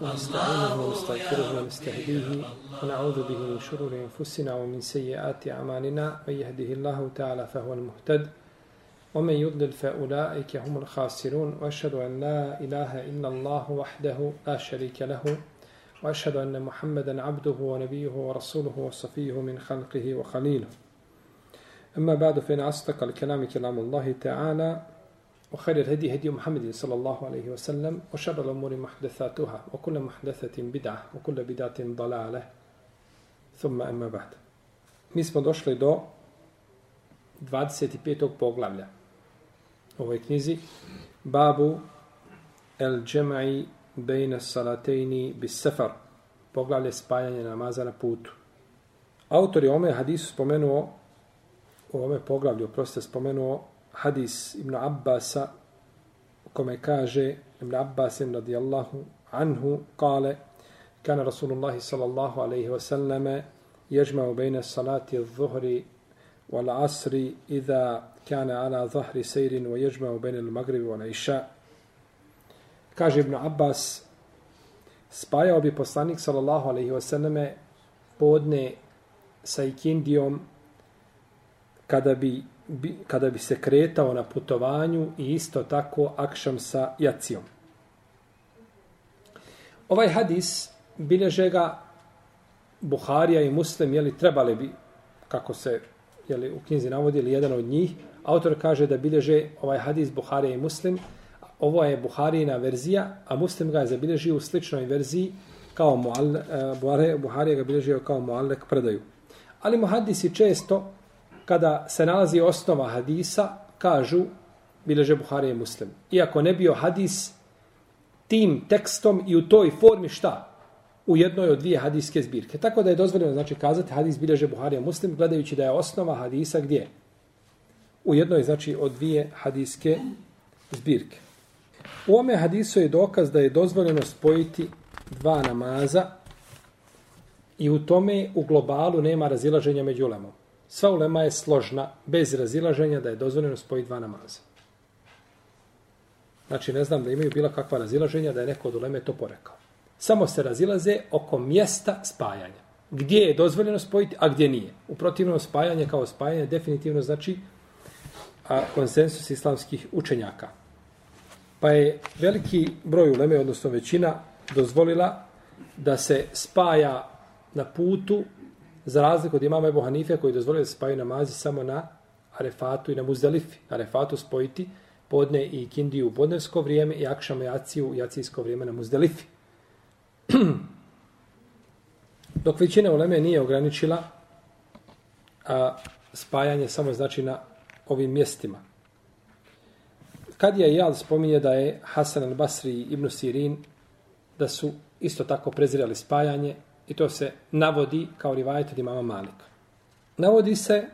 ونستعينه ونستغفره ونستهديه ونعوذ به من شرور أنفسنا ومن سيئات أعمالنا. من يهده الله تعالى فهو المهتد ومن يضلل فأولئك هم الخاسرون. وأشهد أن لا إله إلا الله وحده لا شريك له وأشهد أن محمدا عبده ونبيه ورسوله وصفيه من خلقه وخليله. أما بعد فإن أصدق الكلام كلام الله تعالى وخير الهدي هدي محمد صلى الله عليه وسلم وشر الأمور محدثاتها وكل محدثة بدعة وكل بدعة ضلالة ثم أما بعد Mi smo došli do 25. poglavlja u ovoj knjizi Babu El Džemai Bejne Salatejni Bis Sefar poglavlje spajanje namaza na putu. Autor je ome hadisu spomenuo u ome poglavlju, prosto spomenuo hadis Ibn Abbasa kome kaže Ibn Abbas radijallahu anhu kale kana Rasulullah sallallahu alaihi wa sallame يجمع بين الصلاة الظهر والعصر إذا كان على ظهر سير ويجمع بين المغرب والعشاء kaže Ibn Abbas spajao bi poslanik sallallahu alaihi wa sallame podne sa ikindijom kada bi bi, kada bi se kretao na putovanju i isto tako akšam sa jacijom. Ovaj hadis bileže ga Buharija i Muslim, jeli trebali bi, kako se jeli, u knjizi navodili, jedan od njih, autor kaže da bileže ovaj hadis Buharija i Muslim, ovo je Buharijina verzija, a Muslim ga je zabilježio u sličnoj verziji kao mual, eh, Buharija ga bilježio kao muallek predaju. Ali muhadisi često kada se nalazi osnova hadisa, kažu, bileže Buharije i Muslim. Iako ne bio hadis tim tekstom i u toj formi šta? U jednoj od dvije hadijske zbirke. Tako da je dozvoljeno znači kazati hadis bileže Buharija Muslim, gledajući da je osnova hadisa gdje? U jednoj znači od dvije hadijske zbirke. U ome hadisu je dokaz da je dozvoljeno spojiti dva namaza i u tome u globalu nema razilaženja među ulemom. Sva ulema je složna, bez razilaženja, da je dozvoljeno spojiti dva namaza. Znači, ne znam da imaju bila kakva razilaženja, da je neko od uleme to porekao. Samo se razilaze oko mjesta spajanja. Gdje je dozvoljeno spojiti, a gdje nije. U protivnom spajanje kao spajanje definitivno znači a, konsensus islamskih učenjaka. Pa je veliki broj uleme, odnosno većina, dozvolila da se spaja na putu Za razliku od imama Ebu Hanife koji dozvolio da se spaju namazi samo na Arefatu i na Muzdalifi. Arefatu spojiti podne i Kindiju u podnevsko vrijeme i Akšama i Aciju u Jacijsko vrijeme na Muzdalifi. Dok većina uleme nije ograničila a, spajanje samo znači na ovim mjestima. Kad je Jal spominje da je Hasan al-Basri i Ibn Sirin da su isto tako prezirali spajanje, I to se navodi kao rivajet od imama Malika. Navodi se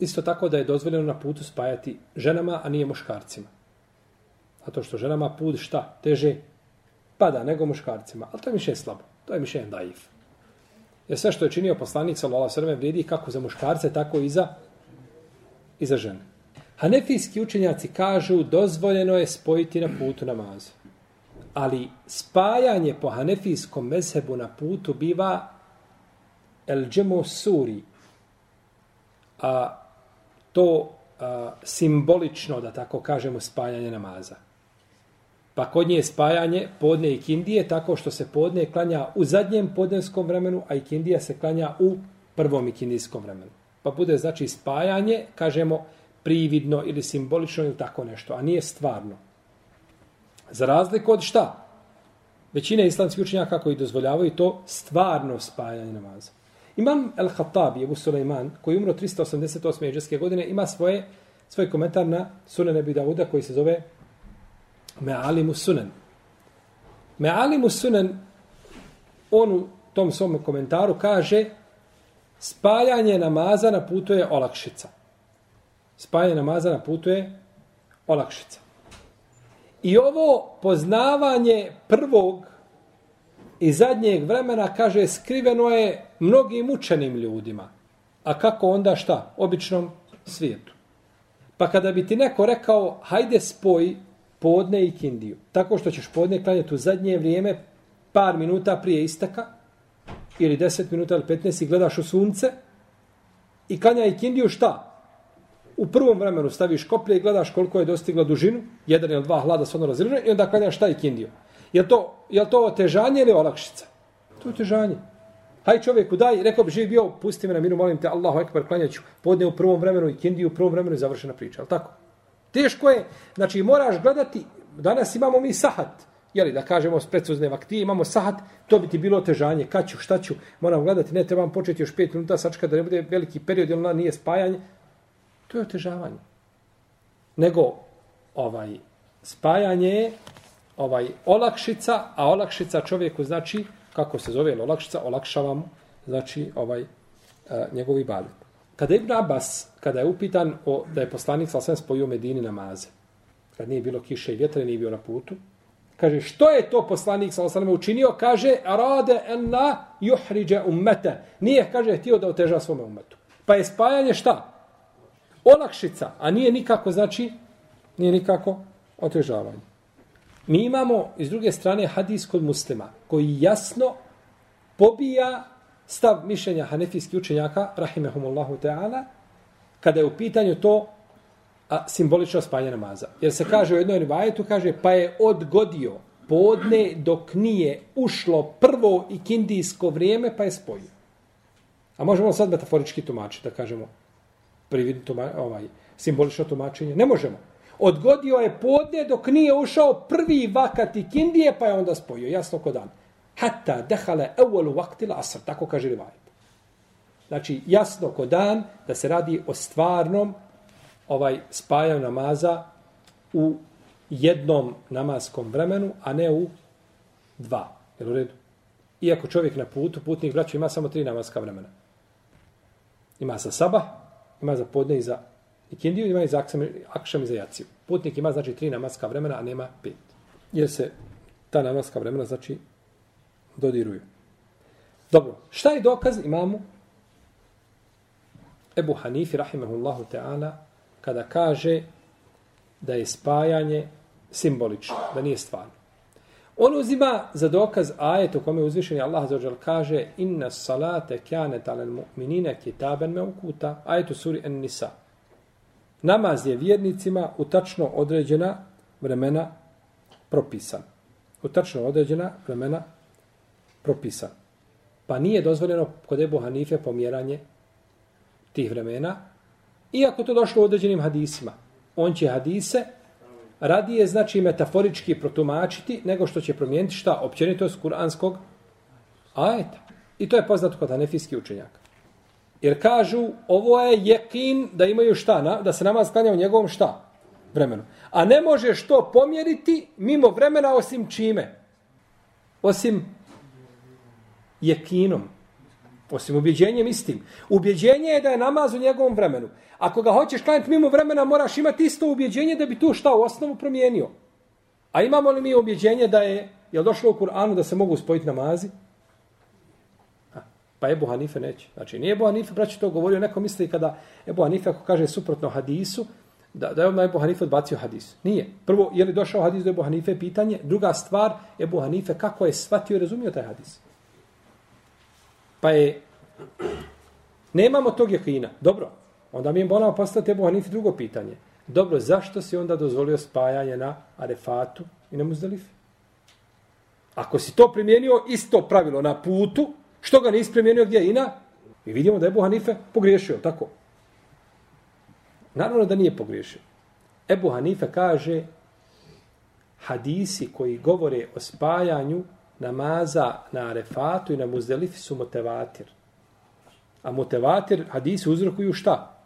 isto tako da je dozvoljeno na putu spajati ženama, a nije muškarcima. A to što ženama put šta? Teže pada nego muškarcima. Ali to je mišljenje slabo. To je mišljenje daif. Jer sve što je činio poslanik sa Lola Srme vrijedi kako za muškarce, tako i za, i za žene. Hanefijski učenjaci kažu dozvoljeno je spojiti na putu namazu ali spajanje po hanefijskom mezhebu na putu biva el džemo suri, a to a, simbolično, da tako kažemo, spajanje namaza. Pa kod nje je spajanje podne i kindije tako što se podne klanja u zadnjem podnevskom vremenu, a i kindija se klanja u prvom kindijskom vremenu. Pa bude znači spajanje, kažemo, prividno ili simbolično ili tako nešto, a nije stvarno. Za razliku od šta? Većina islamskih učenjaka koji dozvoljavaju to stvarno spajanje namaza. Imam El-Khattabi, Ebu Suleiman, koji umro 388. jeđeske godine, ima svoje, svoj komentar na Sunan Ebu Davuda koji se zove Me'alimu Sunan. Me'alimu Sunan, on u tom svom komentaru kaže spajanje namaza na putu je olakšica. Spajanje namaza na putu je olakšica. I ovo poznavanje prvog i zadnjeg vremena, kaže, skriveno je mnogim učenim ljudima. A kako onda šta? Običnom svijetu. Pa kada bi ti neko rekao, hajde spoj podne i kindiju. Tako što ćeš podne klanjati u zadnje vrijeme, par minuta prije istaka, ili 10 minuta ili 15 i gledaš u sunce, i klanja i kindiju šta? U prvom vremenu staviš koplje i gledaš koliko je dostigla dužinu, jedan ili dva hlada svodno ono i onda klanjaš taj kindiju. Je to, je to otežanje ili olakšica? To je otežanje. Haj čovjeku daj, rekao bi živi bio, pusti me na miru, molim te, Allahu ekber, klanjaću, podne u prvom vremenu i kindiju u prvom vremenu i završena priča, al tako? Teško je, znači moraš gledati, danas imamo mi sahat, jeli, da kažemo s precuzne vaktije, imamo sahat, to bi ti bilo otežanje, kad ću, šta ću, moram gledati, ne trebam početi još 5 minuta, sačka da ne bude veliki period, jer ona nije spajanje, to je otežavanje. Nego, ovaj, spajanje je ovaj, olakšica, a olakšica čovjeku znači, kako se zove olakšica, olakšava mu, znači, ovaj, e, a, njegovi badet. Kada Ibn Abbas, kada je upitan o, da je poslanik sa sve spojio Medini namaze, kad nije bilo kiše i vjetra, nije bio na putu, kaže, što je to poslanik sa sve učinio? Kaže, rade enna juhriđe ummete. Nije, kaže, htio da oteža svome ummetu. Pa je spajanje šta? Olakšica, a nije nikako, znači, nije nikako otežavanje. Mi imamo, iz druge strane, hadis kod muslima, koji jasno pobija stav mišljenja hanefijskih učenjaka, rahimehumullahu ta'ala, kada je u pitanju to a, simbolično spanje namaza. Jer se kaže u jednoj rivajetu, kaže, pa je odgodio podne dok nije ušlo prvo ikindijsko vrijeme, pa je spojio. A možemo sad metaforički tumačiti, da kažemo, prividno tuma, ovaj, simbolično tumačenje. Ne možemo. Odgodio je podne dok nije ušao prvi vakat i kindije, pa je onda spojio. Jasno ko dan hatta dehale evvelu vaktil asr, tako kaže rivajet. Znači, jasno ko dan da se radi o stvarnom ovaj spajanju namaza u jednom namaskom vremenu, a ne u dva. Jel u redu? Iako čovjek na putu, putnik braću ima samo tri namaska vremena. Ima sa sabah, ima za podne i za ikindiju, ima i za akšam, akšam i za jaciju. Putnik ima znači tri namaska vremena, a nema pet. Jer se ta namaska vremena znači dodiruju. Dobro, šta je dokaz imamo? Ebu Hanifi, rahimahullahu ta'ala, kada kaže da je spajanje simbolično, da nije stvarno. On uzima za dokaz ajet u kome uzvišeni Allah zaođel kaže inna salate kjane talen mu'minine kitaben me ukuta, ajet u suri en nisa. Namaz je vjernicima u tačno određena vremena propisan. U tačno određena vremena propisan. Pa nije dozvoljeno kod Ebu Hanife pomjeranje tih vremena, iako to došlo u određenim hadisima. On će hadise radije, znači, metaforički protumačiti, nego što će promijeniti šta? Općenitost kuranskog ajeta. I to je poznato kod hanefijskih učenjaka. Jer kažu, ovo je jekin da imaju šta, na, da se nama klanja u njegovom šta? Vremenu. A ne može što pomjeriti mimo vremena osim čime? Osim jekinom. Osim ubjeđenjem istim. Ubjeđenje je da je namaz u njegovom vremenu. Ako ga hoćeš klanjati mimo vremena, moraš imati isto ubjeđenje da bi tu šta u osnovu promijenio. A imamo li mi ubjeđenje da je, je došlo u Kur'anu da se mogu spojiti namazi? Ha, pa Ebu Hanife neće. Znači, nije Ebu Hanife, braći, to govorio, neko misli kada Ebu Hanife, ako kaže suprotno hadisu, da, da je odmah Ebu Hanife odbacio hadis. Nije. Prvo, je li došao hadis do Ebu Hanife, pitanje. Druga stvar, Ebu Hanife, kako je shvatio i razumio taj hadis? Pa je, nemamo tog jakina. Dobro, onda mi je moramo postati Ebu Hanifi drugo pitanje. Dobro, zašto si onda dozvolio spajanje na Arefatu i na Muzdalifi? Ako si to primijenio isto pravilo na putu, što ga nisi primijenio gdje ina? Mi vidimo da je Ebu Hanife pogriješio, tako? Naravno da nije pogriješio. Ebu Hanife kaže hadisi koji govore o spajanju namaza na Arefatu i na Muzdelifi su motevatir. A motevatir hadisi uzrokuju šta?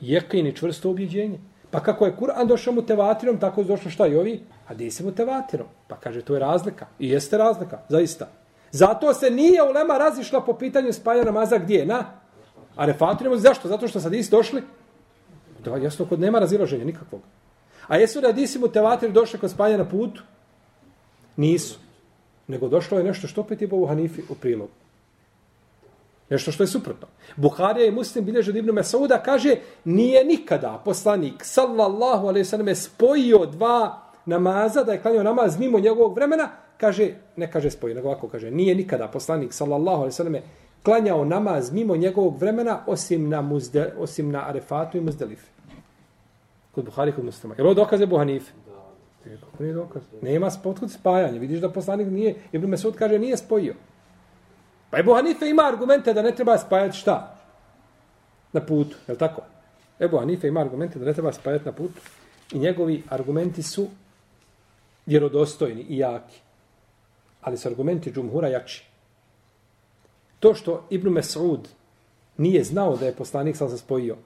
Jekin i čvrsto objeđenje. Pa kako je Kur'an došao mutevatirom, tako je došlo šta i ovi? Hadisi mutevatirom. Pa kaže, to je razlika. I jeste razlika, zaista. Zato se nije ulema razišla po pitanju spajanja namaza gdje? Na Arefatu. Zašto? Zato što sad došli? Da, jasno, kod nema razilaženja nikakvog. A jesu li hadisi mutevatir došli kod spajanja na putu? Nisu nego došlo je nešto što opet je Bogu Hanifi u prilog. Nešto što je suprotno. Buharija i muslim bilježe od Ibnu Mesauda kaže nije nikada poslanik sallallahu alaihi sallam spojio dva namaza, da je klanjao namaz mimo njegovog vremena, kaže, ne kaže spojio, nego ovako kaže, nije nikada poslanik, sallallahu alaihi sallam, klanjao namaz mimo njegovog vremena, osim na, muzde, osim na arefatu i muzdelife. Kod Buhari, kod muslima. Jer ovo dokaze Buhanife? Kako nije dokaz? Nema spotkud spajanja. Vidiš da poslanik nije, Ibn Mesud kaže, nije spojio. Pa Ebu Hanife ima argumente da ne treba spajati šta? Na putu, je li tako? Ebu Hanife ima argumente da ne treba spajati na putu. I njegovi argumenti su vjerodostojni i jaki. Ali su argumenti džumhura jači. To što Ibn Mesud nije znao da je poslanik sam se spojio,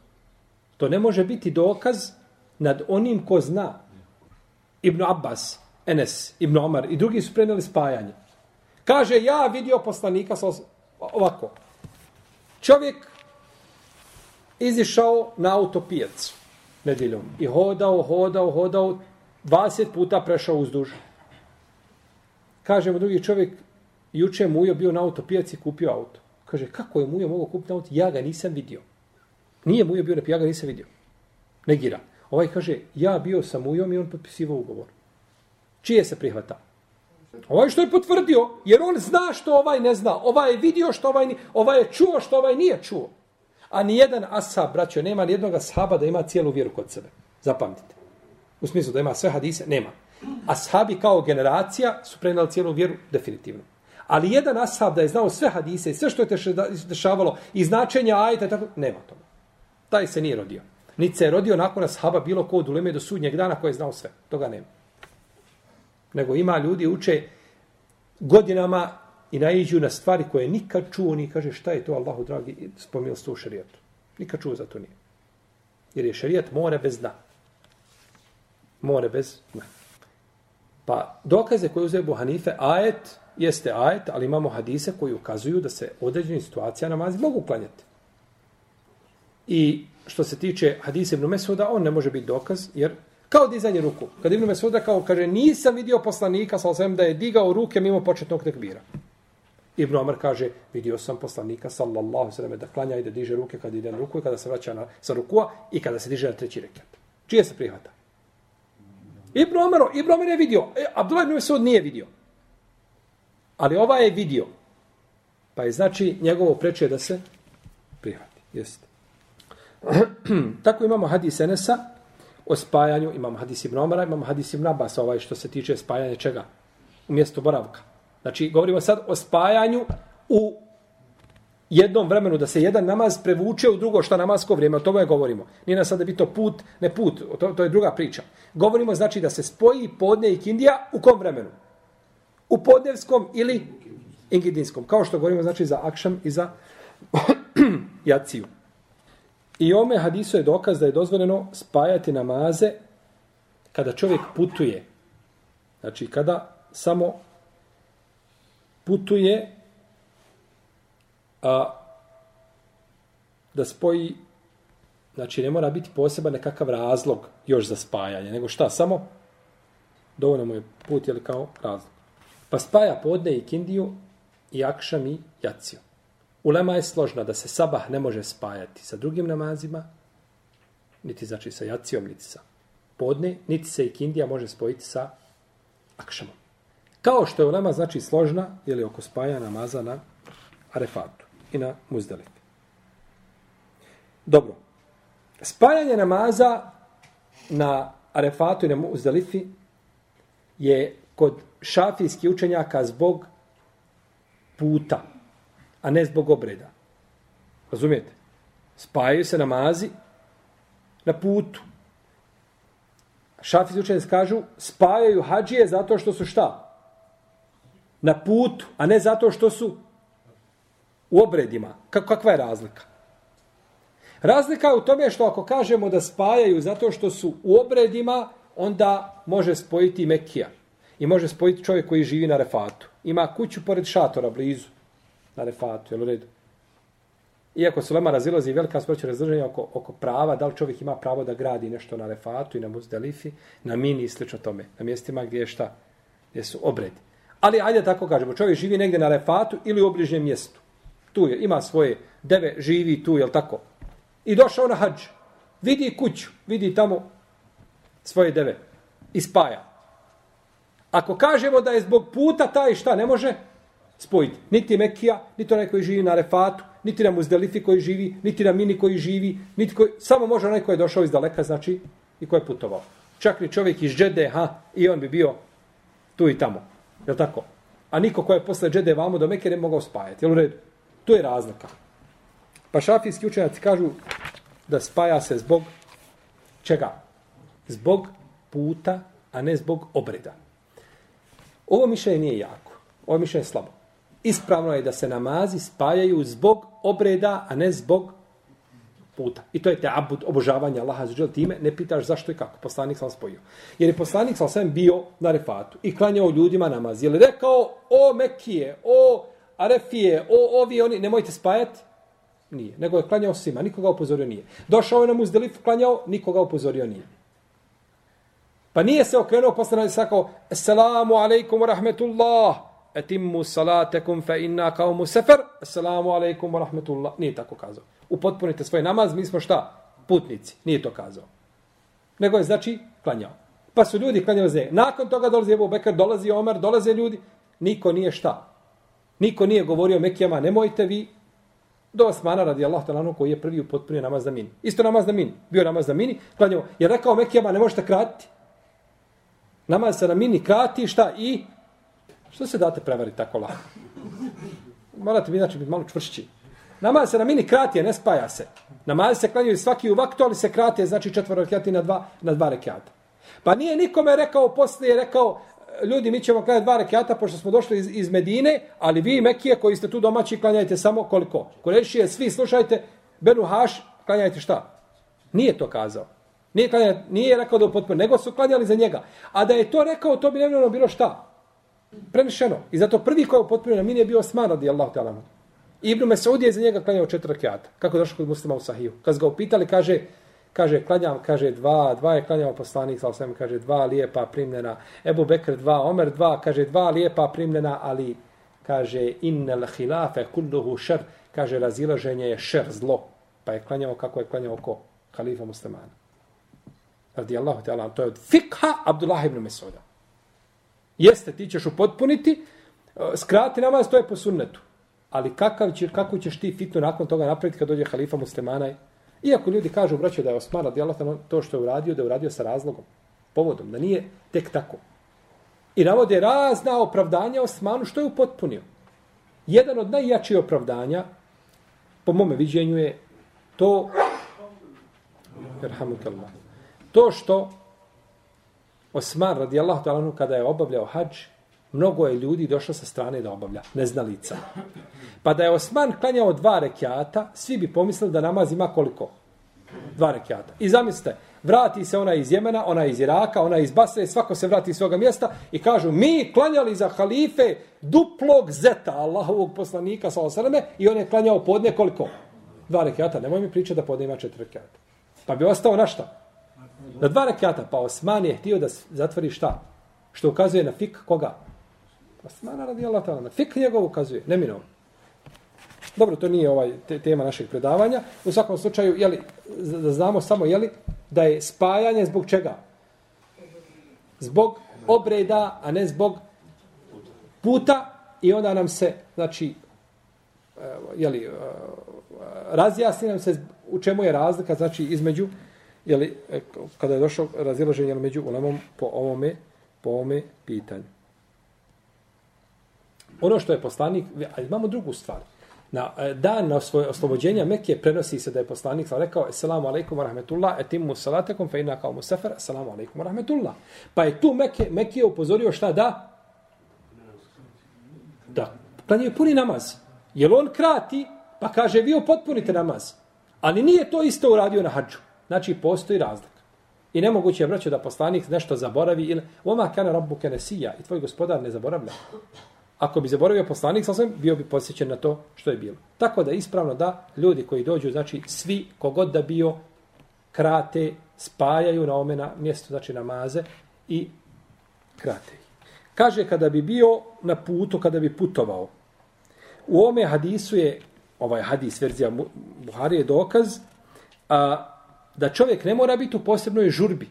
to ne može biti dokaz nad onim ko zna. Ibn Abbas, Enes, Ibn Omar i drugi su preneli spajanje. Kaže, ja vidio poslanika sa ovako. Čovjek izišao na autopijac nedeljom i hodao, hodao, hodao, 20 puta prešao uzduž. Kaže mu drugi čovjek, juče Mujo bio na autopijac i kupio auto. Kaže, kako je Mujo mogao kupiti auto? Ja ga nisam vidio. Nije Mujo bio na ja ga nisam vidio. Negira. Ovaj kaže, ja bio sa Mujom i on potpisivao ugovor. Čije se prihvata? Ovaj što je potvrdio, jer on zna što ovaj ne zna. Ovaj je vidio što ovaj, ovaj je čuo što ovaj nije čuo. A ni jedan ashab, braćo, nema ni jednog ashaba da ima cijelu vjeru kod sebe. Zapamtite. U smislu da ima sve hadise, nema. Ashabi kao generacija su prenali cijelu vjeru definitivno. Ali jedan ashab da je znao sve hadise i sve što je dešavalo i značenja ajta, tako, nema toga. Taj se nije rodio. Niti se je rodio nakon ashaba bilo ko od uleme do sudnjeg dana koji je znao sve. Toga nema. Nego ima ljudi uče godinama i naiđu na stvari koje nikad čuo ni kaže šta je to Allahu dragi spomnio sto šerijatu. Nikad čuo za to nije. Jer je šerijat more bez dna. More bez dna. Pa dokaze koje uzeo Hanife, ajet jeste ajet, ali imamo hadise koji ukazuju da se određeni situacija namazi mogu klanjati. I što se tiče hadisa Ibn Mesuda, on ne može biti dokaz, jer kao dizanje ruku. Kad Ibn Mesuda kao kaže, nisam vidio poslanika, sa osvijem da je digao ruke mimo početnog tekbira. Ibn Omar kaže, vidio sam poslanika, sallallahu sallam, da klanja i da diže ruke kad ide na ruku i kada se vraća na, sa rukua i kada se diže na treći rekat. Čije se prihvata? Ibn Omar, Ibn Omar je vidio, e, Abdullah ibn Mesud nije vidio. Ali ova je vidio. Pa je znači njegovo preče da se prihvati. Jeste. Tako imamo hadis Enesa o spajanju, imamo hadis Ibn Omara, imamo hadis Ibn Abbas, ovaj što se tiče spajanja čega? U mjestu boravka. Znači, govorimo sad o spajanju u jednom vremenu, da se jedan namaz prevuče u drugo što namasko vrijeme, o tome govorimo. Nije nas sada da bi to put, ne put, to, to je druga priča. Govorimo znači da se spoji podne i kindija u kom vremenu? U podnevskom ili ingidinskom. Kao što govorimo znači za akšam i za jaciju. I ome hadisu je dokaz da je dozvoljeno spajati namaze kada čovjek putuje. Znači, kada samo putuje a, da spoji, znači ne mora biti poseban nekakav razlog još za spajanje, nego šta, samo dovoljno mu je put, ili kao razlog. Pa spaja podne i kindiju i akšam i jaciju. Ulema je složna da se sabah ne može spajati sa drugim namazima, niti znači sa jacijom, niti sa podne, niti se ikindija može spojiti sa akšamom. Kao što je ulema znači složna, ili oko spaja namaza na arefatu i na muzdelifi. Dobro. Spajanje namaza na arefatu i na muzdalifi je kod šafijskih učenjaka zbog puta a ne zbog obreda. Razumijete? Spajaju se namazi na putu. Šafi učenje kažu, spajaju hađije zato što su šta? Na putu, a ne zato što su u obredima. Kako, kakva je razlika? Razlika je u tome što ako kažemo da spajaju zato što su u obredima, onda može spojiti Mekija. I može spojiti čovjek koji živi na refatu. Ima kuću pored šatora blizu na refatu, jel u redu? Iako su lema razilazi velika sproća razdržanja oko, oko prava, da li čovjek ima pravo da gradi nešto na refatu i na muzdelifi, na mini i slično tome, na mjestima gdje je šta, gdje su obredi. Ali ajde tako kažemo, čovjek živi negdje na refatu ili u obližnjem mjestu. Tu je, ima svoje deve, živi tu, jel tako? I došao na hađ, vidi kuću, vidi tamo svoje deve i spaja. Ako kažemo da je zbog puta taj šta ne može spojiti. Niti Mekija, niti onaj koji živi na Refatu, niti na Muzdelifi koji živi, niti na Mini koji živi, niti koji, samo može onaj koji je došao iz daleka, znači, i koji je putovao. Čak ni čovjek iz Džede, ha, i on bi bio tu i tamo. Je tako? A niko ko je posle Džede vamo do Mekije ne mogao spajati. Jel u redu? Tu je razlika. Pa šafijski učenjaci kažu da spaja se zbog čega? Zbog puta, a ne zbog obreda. Ovo mišljenje nije jako. Ovo mišljenje je slabo. Ispravno je da se namazi spajaju zbog obreda, a ne zbog puta. I to je te abud obožavanja Allaha za time. Ne pitaš zašto i kako. Poslanik sam spojio. Jer je poslanik sam sam bio na refatu i klanjao ljudima namaz. Je li rekao o Mekije, o Arefije, o ovi oni, nemojte spajati? Nije. Nego je klanjao svima. Nikoga upozorio nije. Došao je na Muzdelif, klanjao, nikoga upozorio nije. Pa nije se okrenuo posle sam sakao Assalamu alaikum wa rahmetullah etimmu salatekum fa inna kaumu sefer Assalamu alaikum wa rahmetullah Nije tako kazao. Upotpunite svoj namaz, mi smo šta? Putnici. Nije to kazao. Nego je znači klanjao. Pa su ljudi klanjali za Nakon toga dolazi Ebu Bekr, dolazi Omer, dolaze ljudi. Niko nije šta? Niko nije govorio Mekijama, nemojte vi do Osmana radi Allah talanu koji je prvi upotpunio namaz na mini. Isto namaz na mini. Bio namaz na mini, klanjao. Je rekao Mekijama, ne možete kratiti. Namaz se na mini krati, šta i... Što se date prevariti tako lako? Morate mi znači biti malo čvršći. Namaz se na mini kratije, ne spaja se. Namaz se klanjaju svaki u vaktu, ali se kratije, znači četvoro rekiati na dva, na dva rekiata. Pa nije nikome rekao, poslije rekao, ljudi, mi ćemo klanjati dva rekiata, pošto smo došli iz, iz Medine, ali vi, Mekije, koji ste tu domaći, klanjajte samo koliko? Kurešije, svi slušajte, Benu Haš, klanjajte šta? Nije to kazao. Nije, klanjati, nije rekao da je potpuno, nego su klanjali za njega. A da je to rekao, to bi nevjerojno bilo šta? Prenešeno. I zato prvi koji je potpuno na mini je bio Osman radi ta'ala. Ibn Mesud je za njega klanjao četiri rakijata. Kako je došao kod muslima u Sahiju? Kad ga upitali, kaže, kaže, klanjam, kaže, dva, dva je klanjao poslanik, sa osvijem, kaže, dva lijepa primljena. Ebu Bekr dva, Omer dva, kaže, dva lijepa primljena, ali, kaže, innel hilafe kulluhu šer, kaže, razilaženje je šer, zlo. Pa je klanjao kako je klanjao ko? Halifa muslimana radijallahu ta'ala, to je od fikha Abdullah ibn Mesuda. Jeste, ti ćeš upotpuniti, e, skrati namaz, to je po sunnetu. Ali kakav će, kako ćeš ti fitno nakon toga napraviti kad dođe halifa muslimana? Iako ljudi kažu, braćo, da je Osman radijalatan to što je uradio, da je uradio sa razlogom, povodom, da nije tek tako. I navode razna opravdanja Osmanu što je upotpunio. Jedan od najjačih opravdanja, po mome viđenju, je to, to što Osman radijallahu ta'ala kada je obavljao hađ, mnogo je ljudi došlo sa strane da obavlja, neznalica. Pa da je Osman klanjao dva rekiata, svi bi pomislili da namaz ima koliko? Dva rekiata. I zamislite, vrati se ona iz Jemena, ona iz Iraka, ona iz Basre, svako se vrati iz svoga mjesta i kažu, mi klanjali za halife duplog zeta Allahovog poslanika sa osrame i on je klanjao podne koliko? Dva rekiata. Nemoj mi pričati da podne ima četiri rekiata. Pa bi ostao na šta? Na dva rekata, pa Osman je htio da zatvori šta? Što ukazuje na fik koga? Osmana radi Allah ta'ala. Na fik njegov ukazuje, neminovno. Dobro, to nije ovaj te, tema našeg predavanja. U svakom slučaju, jeli, da znamo samo, jeli, da je spajanje zbog čega? Zbog obreda, a ne zbog puta. I onda nam se, znači, jeli, e, razjasni nam se u čemu je razlika, znači, između jeli, e, kada je došao razilaženje među ulemom po ovome, po ovome pitanju. Ono što je poslanik, a imamo drugu stvar. Na e, dan na svoje oslobođenja Mekke prenosi se da je poslanik rekao Assalamu alaikum wa rahmetullah, etimu salatakum, fe inna kao musafar, Assalamu alaikum wa rahmetullah. Pa je tu Mekke, Mekke upozorio šta da? Da. klanjaju puni namaz. Jer on krati, pa kaže vi upotpunite namaz. Ali nije to isto uradio na hađu. Znači, postoji razlika. I nemoguće je, braćo, da poslanik nešto zaboravi ili oma kana rabbuke nesija i tvoj gospodar ne zaboravlja. Ako bi zaboravio poslanik, sam bio bi posjećen na to što je bilo. Tako da ispravno da ljudi koji dođu, znači svi, kogod da bio, krate, spajaju na ome na mjesto, znači namaze i krate Kaže, kada bi bio na putu, kada bi putovao, u ome hadisu je, ovaj hadis, verzija Buhari je dokaz, a, da čovjek ne mora biti u posebnoj žurbi.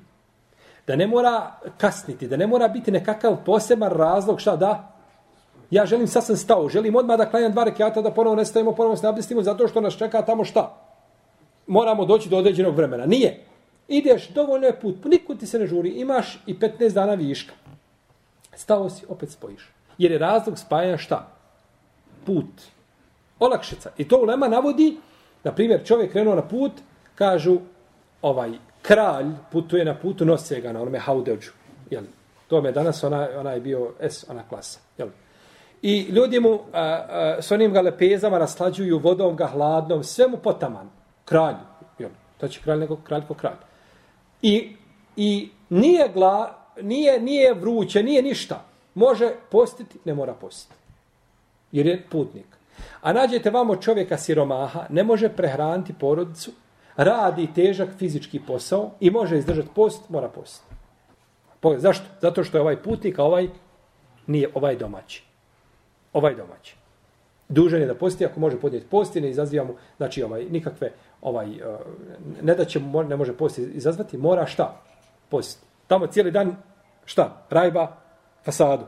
Da ne mora kasniti, da ne mora biti nekakav poseban razlog šta da ja želim sad sam stao, želim odmah da klanjam dva rekiata, da ponovo nestajemo, ponovo se nabistimo, zato što nas čeka tamo šta? Moramo doći do određenog vremena. Nije. Ideš, dovoljno je put, nikud ti se ne žuri, imaš i 15 dana viška. Stao si, opet spojiš. Jer je razlog spajanja šta? Put. Olakšica. I to ulema navodi, na primjer, čovjek krenuo na put, kažu, ovaj, kralj putuje na putu, nose ga na onome haudeđu. Jel? To me danas, ona, ona je bio S, ona klasa. Jel? I ljudi mu a, a, s onim ga lepezama raslađuju vodom ga hladnom, sve mu potaman. Kralj. Jel? To će kralj nego kralj po kralj. I, i nije, gla, nije, nije vruće, nije ništa. Može postiti, ne mora postiti. Jer je putnik. A nađete vamo čovjeka siromaha, ne može prehraniti porodicu, radi težak fizički posao i može izdržati post, mora post. Pogledaj, zašto? Zato što je ovaj putnik, a ovaj nije ovaj domaći. Ovaj domaći. Dužan je da posti, ako može podnijeti post i ne izaziva mu, znači ovaj, nikakve, ovaj, eh, ne da će mu, ne može post izazvati, mora šta? Post. Tamo cijeli dan, šta? Rajba, fasadu.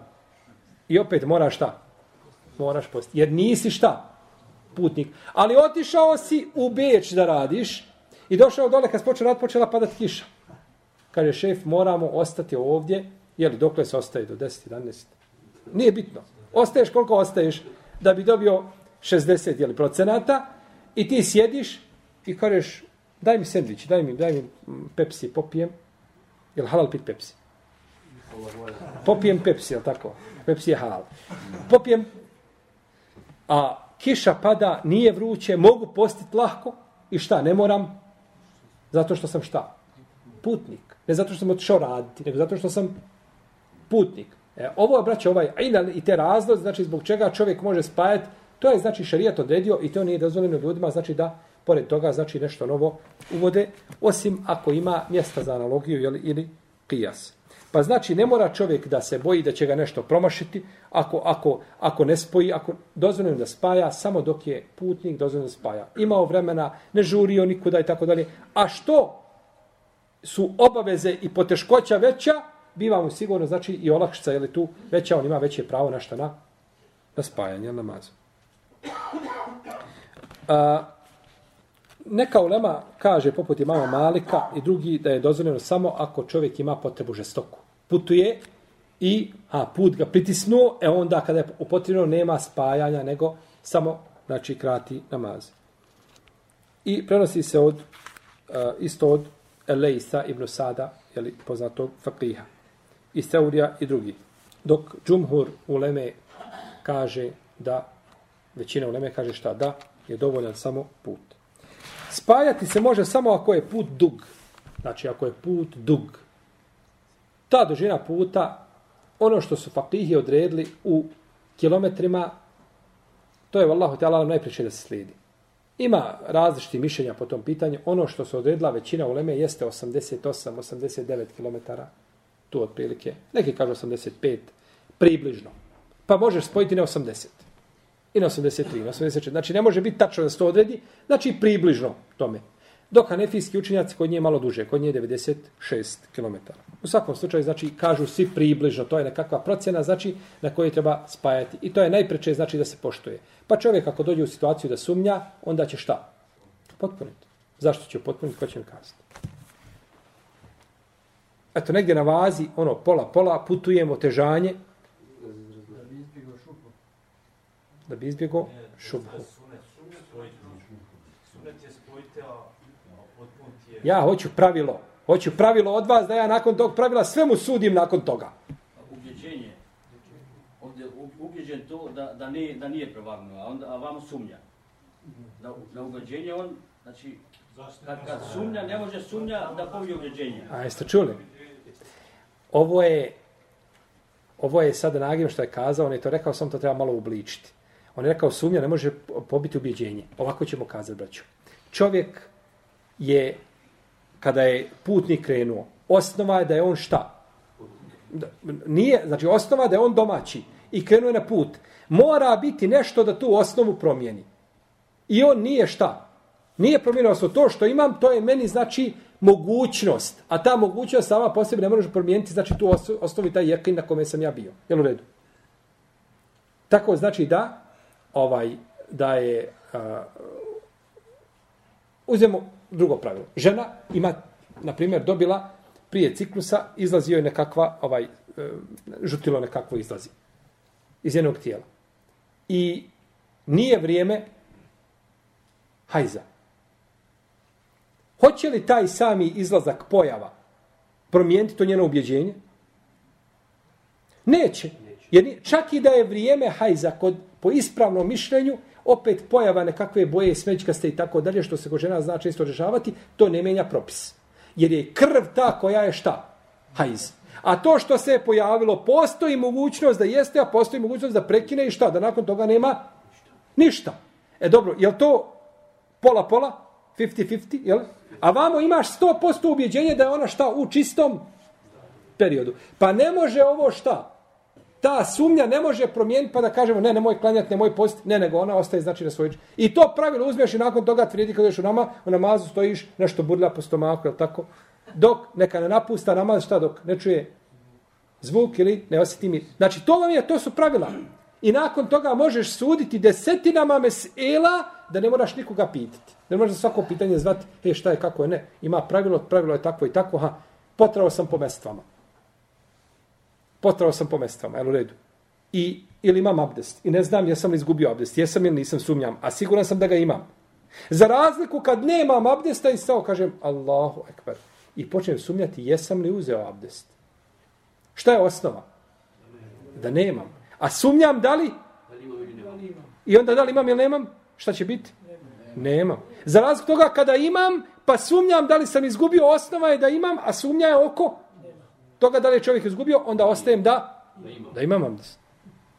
I opet mora šta? Moraš post. Jer nisi šta? Putnik. Ali otišao si u Beč da radiš, I došao dole, kad se počeo rad, počela padati kiša. Kaže, šef, moramo ostati ovdje. Jeli, dokle se ostaje do 10, 11? Nije bitno. Ostaješ koliko ostaješ da bi dobio 60 jeli, procenata i ti sjediš i kažeš, daj mi sandvič, daj mi, daj mi Pepsi, popijem. Jel halal pit Pepsi? Popijem Pepsi, jel tako? Pepsi je halal. Popijem, a kiša pada, nije vruće, mogu postiti lahko i šta, ne moram Zato što sam šta? Putnik. Ne zato što sam otišao raditi, nego zato što sam putnik. E, ovo je, braće, ovaj inal i te razlog, znači zbog čega čovjek može spajati, to je, znači, šarijat odredio i to nije dozvoljeno ljudima, znači da, pored toga, znači nešto novo uvode, osim ako ima mjesta za analogiju jeli, ili kijas. Pa znači, ne mora čovjek da se boji da će ga nešto promašiti, ako, ako, ako ne spoji, ako dozvoljeno da spaja, samo dok je putnik dozvoljeno da spaja. Imao vremena, ne žurio nikuda i tako dalje. A što su obaveze i poteškoća veća, biva mu sigurno, znači i olakšica, je li tu veća, on ima veće pravo na šta na, na spajanje namaza. A, neka ulema kaže poput imama Malika i drugi da je dozvoljeno samo ako čovjek ima potrebu žestoku. Putuje i a, put ga pritisnuo, e onda kada je upotrebno nema spajanja, nego samo znači krati namaz. I prenosi se od uh, isto od Elejsa ibn Sada, jeli, poznatog fakiha. I Seurija i drugi. Dok Džumhur uleme kaže da, većina uleme kaže šta, da je dovoljan samo put. Spajati se može samo ako je put dug. Znači, ako je put dug. Ta dužina puta, ono što su fakihi odredili u kilometrima, to je, vallahu te najpriče da se slidi. Ima različiti mišljenja po tom pitanju. Ono što se odredila većina uleme jeste 88-89 km. Tu otprilike. Neki kažu 85, približno. Pa možeš spojiti na 80 i na 83, na 84. Znači, ne može biti tačno da se to odredi, znači približno tome. Dok hanefijski učinjaci kod nje je malo duže, kod nje je 96 km. U svakom slučaju, znači, kažu svi približno, to je nekakva procjena, znači, na kojoj treba spajati. I to je najpreče, znači, da se poštuje. Pa čovjek ako dođe u situaciju da sumnja, onda će šta? Potpuniti. Zašto će potpuniti? Ko će mi kazati? Eto, negdje na vazi, ono, pola, pola, putujemo, težanje, da bi izbjegao šubhu. Ja hoću pravilo. Hoću pravilo od vas da ja nakon tog pravila sve mu sudim nakon toga. Ubjeđenje. Ovdje ubjeđen to da, da, nije, da nije prevarno, a, onda, a vam sumnja. Na, na ubjeđenje on, znači, kad, kad sumnja, ne može sumnja da povije ubjeđenje. A jeste čuli? Ovo je, ovo je sada nagim što je kazao, on je to rekao, sam to treba malo ubličiti. On je rekao, sumnja ne može pobiti ubjeđenje. Ovako ćemo kazati, braću. Čovjek je, kada je putnik krenuo, osnova je da je on šta? Nije, znači osnova da je on domaći i krenuo je na put. Mora biti nešto da tu osnovu promijeni. I on nije šta? Nije promijenio osnovu. To što imam, to je meni znači mogućnost, a ta mogućnost sama po sebi ne može promijeniti, znači tu osnovi taj jekin na kome sam ja bio. Jel u redu? Tako znači da ovaj da je uh, uzemo drugo pravilo. Žena ima, na primjer, dobila prije ciklusa, izlazio je nekakva, ovaj, uh, žutilo nekakvo izlazi iz jednog tijela. I nije vrijeme hajza. Hoće li taj sami izlazak pojava promijeniti to njeno ubjeđenje? Neće. Jer čak i da je vrijeme hajza kod, po ispravnom mišljenju, opet pojava nekakve boje smećkaste i tako dalje, što se kod žena zna često rešavati, to ne menja propis. Jer je krv ta koja je šta? Hajz. A to što se je pojavilo, postoji mogućnost da jeste, a postoji mogućnost da prekine i šta? Da nakon toga nema ništa. E dobro, je to pola-pola? 50-50, jel? A vamo imaš 100% ubjeđenje da je ona šta u čistom periodu. Pa ne može ovo šta? Ta sumnja ne može promijeniti pa da kažemo ne, nemoj klanjati, nemoj postiti. Ne, nego ona ostaje znači na svoj I to pravilo uzmeš i nakon toga tvrdi kada ješ u nama, u namazu stojiš nešto burlja po stomaku, jel tako? Dok neka ne napusta namaz, šta dok ne čuje zvuk ili ne osjeti mir. Znači to vam je, to su pravila. I nakon toga možeš suditi desetinama mesela da ne moraš nikoga pitati. Ne možeš za svako pitanje zvati, e šta je, kako je, ne. Ima pravilo, pravilo je tako i tako, ha, potrao sam po mestvama. Potrao sam po mestvama, jel u redu. I, ili imam abdest. I ne znam jesam li izgubio abdest, jesam ili nisam sumnjam, a siguran sam da ga imam. Za razliku kad nemam abdesta i stao kažem Allahu ekber. I počnem sumnjati jesam li uzeo abdest. Šta je osnova? Da nemam. A sumnjam da li? I onda da li imam ili nemam? Šta će biti? Nemam. Za razliku toga kada imam, pa sumnjam da li sam izgubio, osnova je da imam, a sumnja je oko toga da li je čovjek izgubio, onda ostajem da, da imam abdest.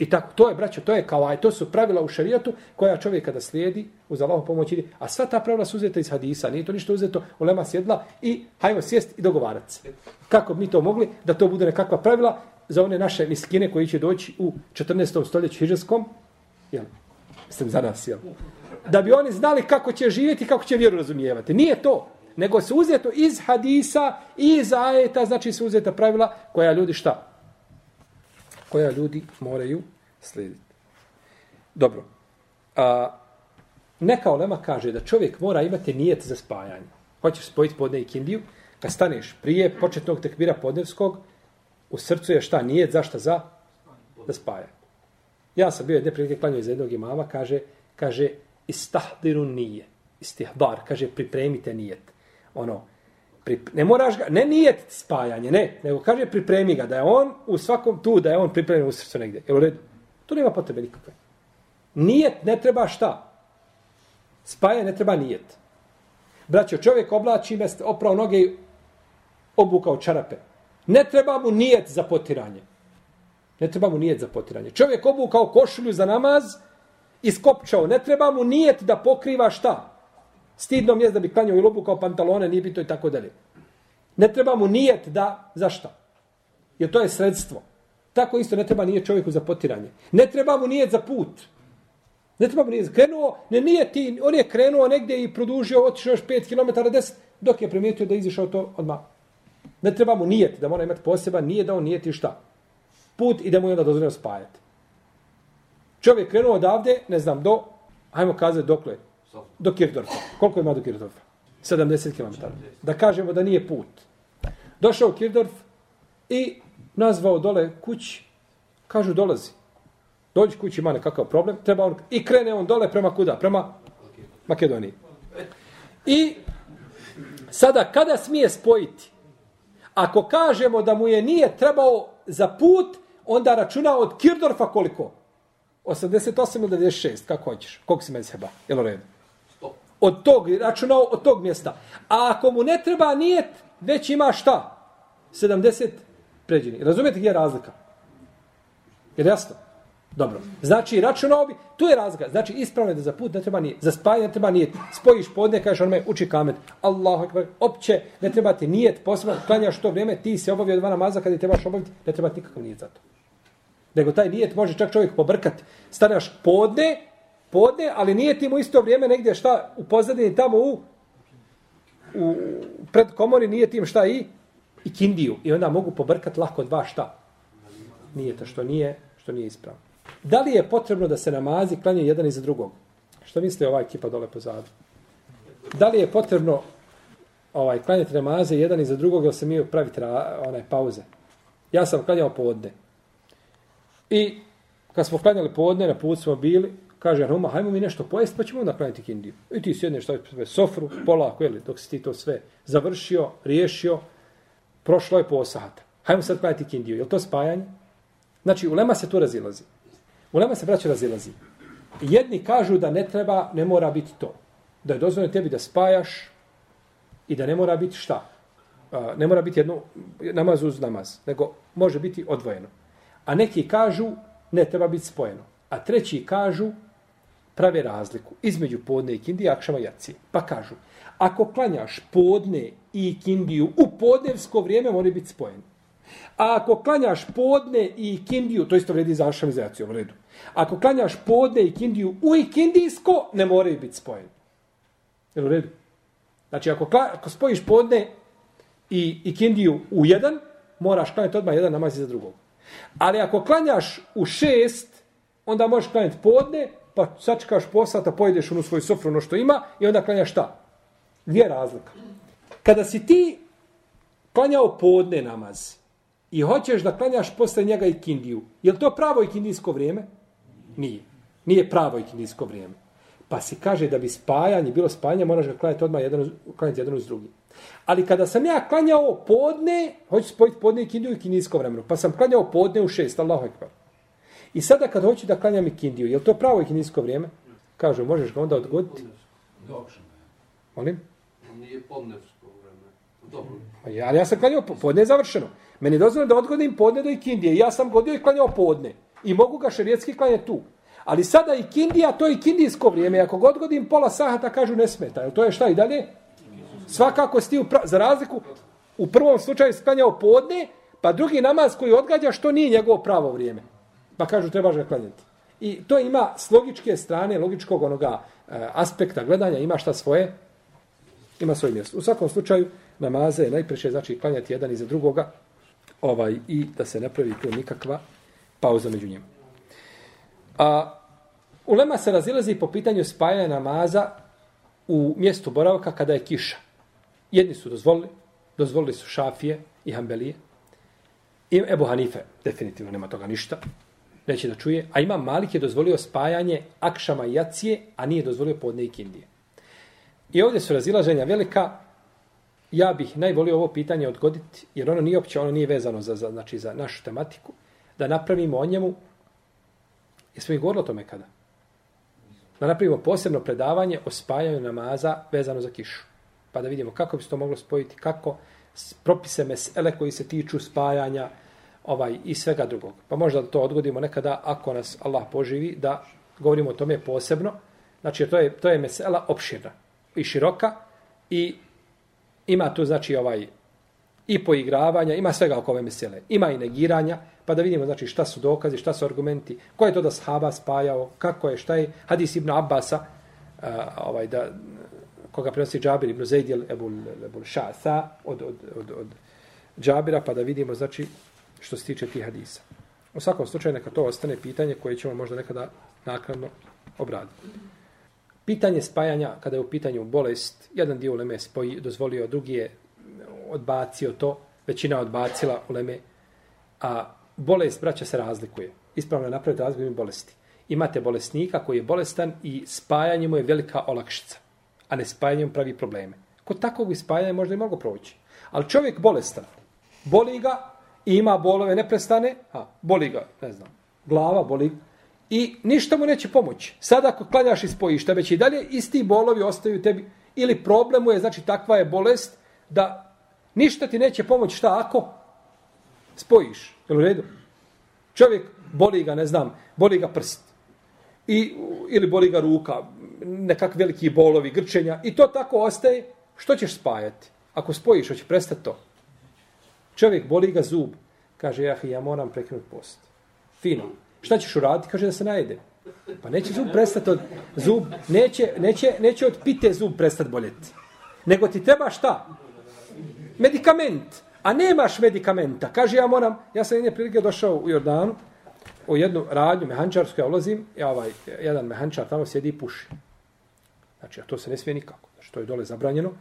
I tako, to je, braćo, to je kao aj, to su pravila u šarijatu koja čovjek kada slijedi, uz Allahom pomoć ide, a sva ta pravila su uzeta iz hadisa, nije to ništa uzeto, u lema sjedla i hajmo sjest i dogovarat se. Kako bi mi to mogli, da to bude nekakva pravila za one naše miskine koji će doći u 14. stoljeću hiđarskom, jel, mislim za nas, jel, da bi oni znali kako će živjeti, kako će vjeru razumijevati. Nije to, nego se uzeto iz hadisa i iz ajeta, znači se uzeta pravila koja ljudi šta? Koja ljudi moraju slijediti. Dobro. A, neka olema kaže da čovjek mora imati nijet za spajanje. Hoćeš spojiti podne i kindiju, kad staneš prije početnog tekbira podnevskog, u srcu je šta nijet, zašta za? Da spaja. Ja sam bio jedne prilike klanio iz jednog imama, kaže, kaže, istahdiru nije. Istihdar, kaže, pripremite nijet. Ono, pri, ne moraš ga, ne nije spajanje, ne, nego kaže, pripremi ga, da je on u svakom tu, da je on pripremljen u srcu negdje. Jel u redu? To nema potrebe nikakve. Nijet ne treba šta? Spajanje ne treba nijet. Braćo, čovjek oblači, mest, oprao noge i obukao čarape. Ne treba mu nijet za potiranje. Ne treba mu nijet za potiranje. Čovjek obukao košulju za namaz, iskopčao. Ne treba mu nijet da pokriva šta? Stidno mi je da bi klanjao i lupu kao pantalone, nije bito i tako dalje. Ne treba mu nijet da, za šta? Jer to je sredstvo. Tako isto ne treba nije čovjeku za potiranje. Ne treba mu nijet za put. Ne treba mu nijet. Krenuo, ne nije ti, on je krenuo negdje i produžio, otišao još 5 km, 10, dok je primijetio da izišao to odmah. Ne treba mu nijet, da mora imati poseban, nije da on nijeti šta. Put i da mu je onda dozvoljeno spajati. Čovjek krenuo odavde, ne znam, do, hajmo kazati dokle, do Kirdorfa. Koliko ima do Kirdorfa? 70 km. Da kažemo da nije put. Došao u Kirdorf i nazvao dole kuć, kažu dolazi. Dođi kući, ima nekakav problem, treba on, i krene on dole prema kuda? Prema Makedoniji. I sada kada smije spojiti? Ako kažemo da mu je nije trebao za put, onda računa od Kirdorfa koliko? 88 ili 96, kako hoćeš? Koliko si mezheba? Jel u redu? Od tog, računao od tog mjesta. A ako mu ne treba nijet, već ima šta? 70 pređeni. Razumijete gdje je razlika? Je jasno? Dobro. Znači, računao bi, tu je razlika. Znači, ispravno je da za put ne treba nije, za spajanje ne treba nijet. Spojiš podne, kažeš onome, uči kamet. Allahu ekber, opće, ne treba ti nijet, posebno, klanjaš to vrijeme, ti se obavio dva namaza kada ti trebaš obaviti, ne treba ti nikakav nijet za to. Nego taj nijet može čak čovjek pobrkati. Stanjaš podne, podne, ali nije tim u isto vrijeme negdje šta u pozadini tamo u u pred komori nije tim šta i i kindiju i onda mogu pobrkati lako dva šta. Nije to što nije, što nije ispravno. Da li je potrebno da se namazi klanje jedan iza drugog? Što misli ova ekipa dole pozadu? Da li je potrebno ovaj klanjati namaze jedan iza drugog ili se mi praviti onaj pauze? Ja sam klanjao podne. I kad smo klanjali podne, na put smo bili, kaže Roma, hajmo mi nešto pojesti, pa ćemo onda klanjati kindiju. I ti sjedneš taj sofru, polako, jeli, dok si ti to sve završio, riješio, prošlo je po sata. Hajmo sad klanjati kindiju. Je to spajanje? Znači, ulema se tu razilazi. Ulema se braće razilazi. Jedni kažu da ne treba, ne mora biti to. Da je dozvoljeno tebi da spajaš i da ne mora biti šta? Ne mora biti jedno namaz uz namaz, nego može biti odvojeno. A neki kažu ne treba biti spojeno. A treći kažu prave razliku između podne i kindije, akšama i jacije. Pa kažu, ako klanjaš podne i kindiju u podnevsko vrijeme, mora biti spojeni. A ako klanjaš podne i kindiju, to isto vredi za akšam i za jaciju, u redu. Ako klanjaš podne i kindiju u ikindijsko, ne moraju biti spojeni. Jel u redu? Znači, ako, kla, ako spojiš podne i ikindiju u jedan, moraš klanjati odmah jedan namaz za drugog. Ali ako klanjaš u šest, onda možeš klanjati podne, pa sačekaš posata, pa pojedeš ono svoju sofru ono što ima i onda klanjaš šta? Dvije razlika. Kada si ti klanjao podne namaz i hoćeš da klanjaš posle njega i kindiju, je to pravo ikindijsko vrijeme? Nije. Nije pravo ikindijsko vrijeme. Pa se kaže da bi spajanje, bilo spajanje, moraš ga klanjati odmah jedan, klanjati jedan uz drugi. Ali kada sam ja klanjao podne, hoću spojiti podne i kindiju i kindijsko vremenu, pa sam klanjao podne u šest, Allahu ekvar. I sada kad hoću da klanjam i kindiju, je to pravo i kindijsko vrijeme? Kaže, možeš ga onda odgoditi? Molim? Nije podnevsko vreme. Dobro. Pa ja, ali ja sam klanjao, podne je završeno. Meni je dozvoljeno da odgodim podne do ikindije. Ja sam godio i klanjao podne. I mogu ga šerijetski klanjati tu. Ali sada i kindija, to je kindijsko vrijeme. Ako god godim pola sahata, kažu ne smeta. Jel to je šta i dalje? Svakako u pra... za razliku u prvom slučaju sklanjao podne, pa drugi namaz koji odgađa što nije njegovo pravo vrijeme. Pa kažu trebaš ga klanjati. I to ima s logičke strane, logičkog onoga e, aspekta gledanja, ima šta svoje, ima svoje mjesto. U svakom slučaju, namaze je najpreće znači klanjati jedan iza drugoga ovaj i da se ne pravi tu nikakva pauza među njima. A, ulema se razilazi po pitanju spajanja namaza u mjestu boravka kada je kiša. Jedni su dozvolili, dozvolili su šafije i hambelije. I Ebu Hanife, definitivno nema toga ništa, neće da čuje. A ima Malik je dozvolio spajanje akšama i jacije, a nije dozvolio podne i kindije. I ovdje su razilaženja velika. Ja bih najvolio ovo pitanje odgoditi, jer ono nije opće, ono nije vezano za, za, znači, za našu tematiku, da napravimo o njemu Jesmo i govorili o tome kada? Da napravimo posebno predavanje o spajanju namaza vezano za kišu. Pa da vidimo kako bi se to moglo spojiti, kako propise mesele koji se tiču spajanja ovaj i svega drugog. Pa možda da to odgodimo nekada ako nas Allah poživi da govorimo o tome posebno. Znači to je to je mesela opširna i široka i ima tu znači ovaj i poigravanja, ima svega oko ove mesele. Ima i negiranja, pa da vidimo znači šta su dokazi, šta su argumenti, ko je to da sahaba spajao, kako je, šta je hadis ibn Abbasa, uh, ovaj, da, koga prenosi Džabir ibn Zajdjel ebul, ebul Ša'sa od, od, od, od Džabira, pa da vidimo znači što se tiče tih hadisa. U svakom slučaju neka to ostane pitanje koje ćemo možda nekada nakladno obraditi. Pitanje spajanja, kada je u pitanju bolest, jedan dio uleme spoji, dozvolio, drugi je odbacio to, većina odbacila uleme, a bolest, braća, se razlikuje. Ispravno je napraviti razliku bolesti. Imate bolesnika koji je bolestan i spajanje mu je velika olakšica, a ne spajanje mu pravi probleme. Kod takvog spajanja možda i mogu proći. Ali čovjek bolestan, boli ga i ima bolove neprestane, a, boli ga, ne znam, glava boli i ništa mu neće pomoći. Sada ako klanjaš i spojiš, te već i dalje, isti bolovi ostaju tebi. Ili problemu je, znači takva je bolest, da ništa ti neće pomoći šta ako spojiš. Jel u redu? Čovjek boli ga, ne znam, boli ga prst. I, ili boli ga ruka, nekak veliki bolovi, grčenja. I to tako ostaje. Što ćeš spajati? Ako spojiš, hoće prestati to. Čovjek boli ga zub. Kaže, ja, ja moram prekinuti post. Fino. Šta ćeš uraditi? Kaže da se najede. Pa neće zub prestati od zub, neće, neće, neće od pite zub prestati boljeti. Nego ti treba šta? Medikament. A nemaš medikamenta. Kaže, ja moram, ja sam jedne prilike došao u Jordanu, u jednu radnju mehančarsku, ja ulazim, ja ovaj, jedan mehančar tamo sjedi i puši. Znači, a to se ne smije nikako. Znači, to je dole zabranjeno.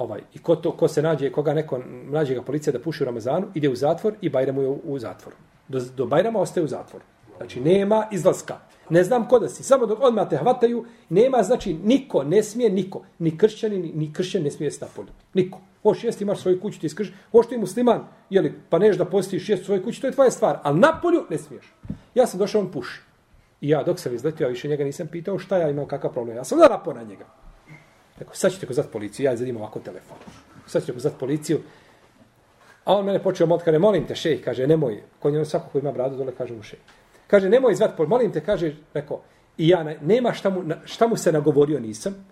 Ovaj, I ko, to, ko se nađe, koga neko nađe ga policija da puši u Ramazanu, ide u zatvor i Bajramu je u, u zatvoru. Do, do Bajrama ostaje u zatvoru. Znači, nema izlaska. Ne znam ko da si. Samo dok odmah te hvataju, nema, znači, niko, ne smije niko. Ni kršćani, ni, ni kršćan ne smije stati polju. Niko. Hoš jesti, imaš svoju kuću, ti skrš. Hoš ti musliman, jeli, pa neš da postiš jesti svoju kuću, to je tvoja stvar. Ali na polju ne smiješ. Ja sam došao, on puši. I ja, dok sam izletio, ja više njega nisam pitao šta ja imam, kakav problem. Ja sam da napao na njega. Rekao, sad ćete ko policiju, ja zadim ovako telefon. Sad ćete ko policiju. A on mene počeo motkare, molim te, šej, kaže, nemoj. Kod njega svako ko ima bradu, dole kaže mu šej. Kaže, nemoj zvat, policiju, molim te, kaže, rekao, i ja, nema šta mu, šta mu se nagovorio nisam.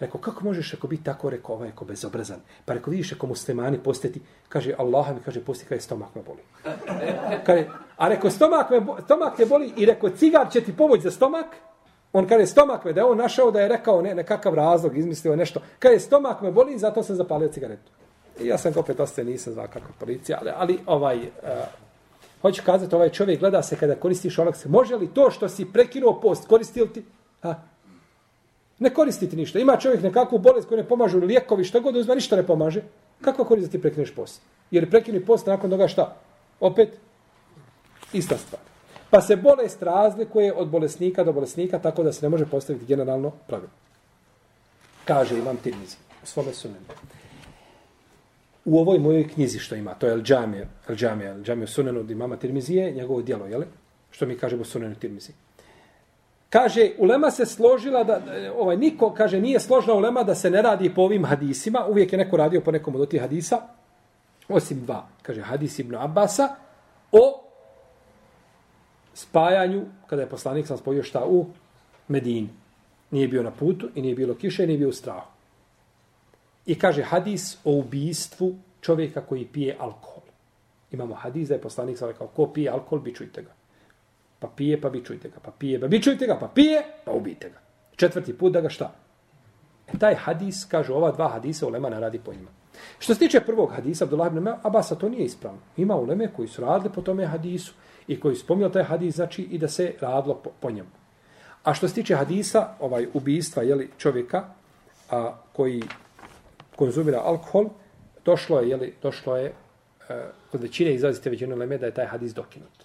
Rekao, kako možeš ako biti tako, rekao, ovaj ako bezobrazan. Pa rekao, vidiš ako muslimani posteti, kaže, Allah mi kaže, posti kada je stomak me boli. Kaže, a rekao, stomak me, stomak te boli i rekao, cigar će ti pomoći za stomak. On kaže, stomak me, da je on našao da je rekao ne, nekakav razlog, izmislio nešto. Kaže, stomak me boli, zato sam zapalio cigaretu. I ja sam opet ostaje, nisam zvao kako policija, ali, ali ovaj, uh, hoću kazati, ovaj čovjek gleda se kada koristiš onak se, može li to što si prekinuo post, koristiti? ti? Ha? Ne koristiti ništa. Ima čovjek nekakvu bolest koju ne pomažu lijekovi, što god uzme, ništa ne pomaže. Kako koristiti ti prekineš post? Jer prekini post nakon toga šta? Opet, ista stvar. Pa se bolest razlikuje od bolesnika do bolesnika, tako da se ne može postaviti generalno pravilo. Kaže Imam Tirmizi u svome sunenu. U ovoj mojoj knjizi što ima, to je El Džamije, El Džamije, El Džamije sunenu od imama Tirmizije, njegovo dijelo, jel? Što mi kažemo sunenu Tirmizije. Kaže, ulema se složila da, ovaj, niko, kaže, nije složila ulema da se ne radi po ovim hadisima, uvijek je neko radio po nekom od tih hadisa, osim dva, kaže, hadis ibn Abasa, o spajanju, kada je poslanik sam spojio šta u Medini. Nije bio na putu i nije bilo kiše, nije bio u strahu. I kaže hadis o ubijstvu čovjeka koji pije alkohol. Imamo hadis da je poslanik sam rekao, ko pije alkohol, bičujte ga. Pa pije, pa bičujte ga. Pa pije, pa bičujte ga. Pa pije, pa ubijte ga. Četvrti put da ga šta? E taj hadis, kaže ova dva hadisa, ulema ne radi po njima. Što se tiče prvog hadisa, Abdullah ibn Abasa, to nije ispravno. Ima uleme koji su radili po tome hadisu i koji spomnio taj hadis, znači i da se radilo po, po njemu. A što se tiče hadisa, ovaj ubijstva jeli, čovjeka a, koji konzumira alkohol, došlo je, jeli, došlo je, a, e, kod većine izrazite većinu leme da je taj hadis dokinut.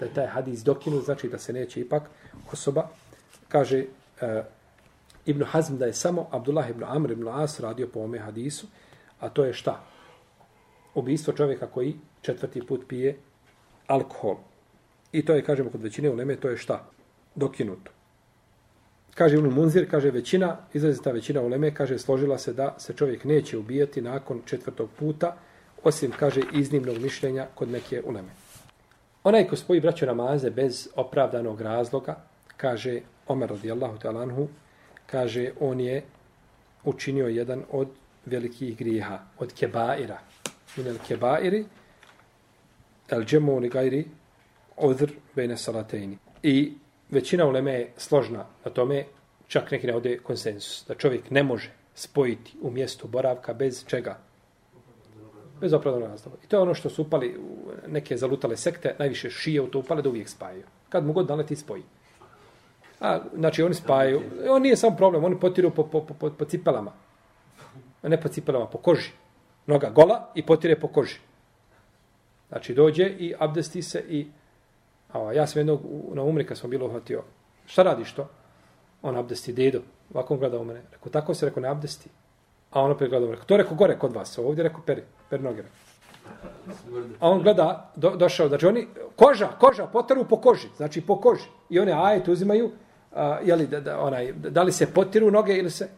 Da je taj hadis dokinut, znači da se neće ipak osoba, kaže a, Ibn Hazm da je samo Abdullah ibn Amr ibn As radio po ome hadisu, a to je šta? Ubistvo čovjeka koji četvrti put pije alkohol. I to je, kažemo, kod većine uleme, to je šta? Dokinuto. Kaže Ibn Munzir, kaže većina, izrazita većina uleme, kaže složila se da se čovjek neće ubijati nakon četvrtog puta, osim, kaže, iznimnog mišljenja kod neke uleme. Onaj ko spoji braću namaze bez opravdanog razloga, kaže Omer radijallahu talanhu, kaže on je učinio jedan od velikih griha, od kebaira. Min al kebairi, el džemu li gajri, odr bejne salatejni. I većina uleme je složna na tome, čak neki ne ode konsensus, da čovjek ne može spojiti u mjestu boravka bez čega? Bez opravdanog razloga. I to je ono što su upali u neke zalutale sekte, najviše šije u to upale da uvijek spajaju. Kad mu god naleti spoji. A, znači oni spajaju. On nije samo problem, oni potiru po, po, po, po cipelama. A ne po cipelama, po koži. Noga gola i potire po koži. Znači dođe i abdesti se i A ja sam jednog na umri kad smo bilo uhvatio. Šta radiš to? On abdesti dedo. Ovako on gleda u mene. Rekao, tako se rekao, ne abdesti. A on opet gleda u mene. To rekao gore kod vas. Ovdje rekao, peri. Peri noge. A on gleda, do, došao. Znači oni, koža, koža, potaru po koži. Znači po koži. I one ajet uzimaju, a, jeli, da, da, onaj, da li se potiru noge ili se...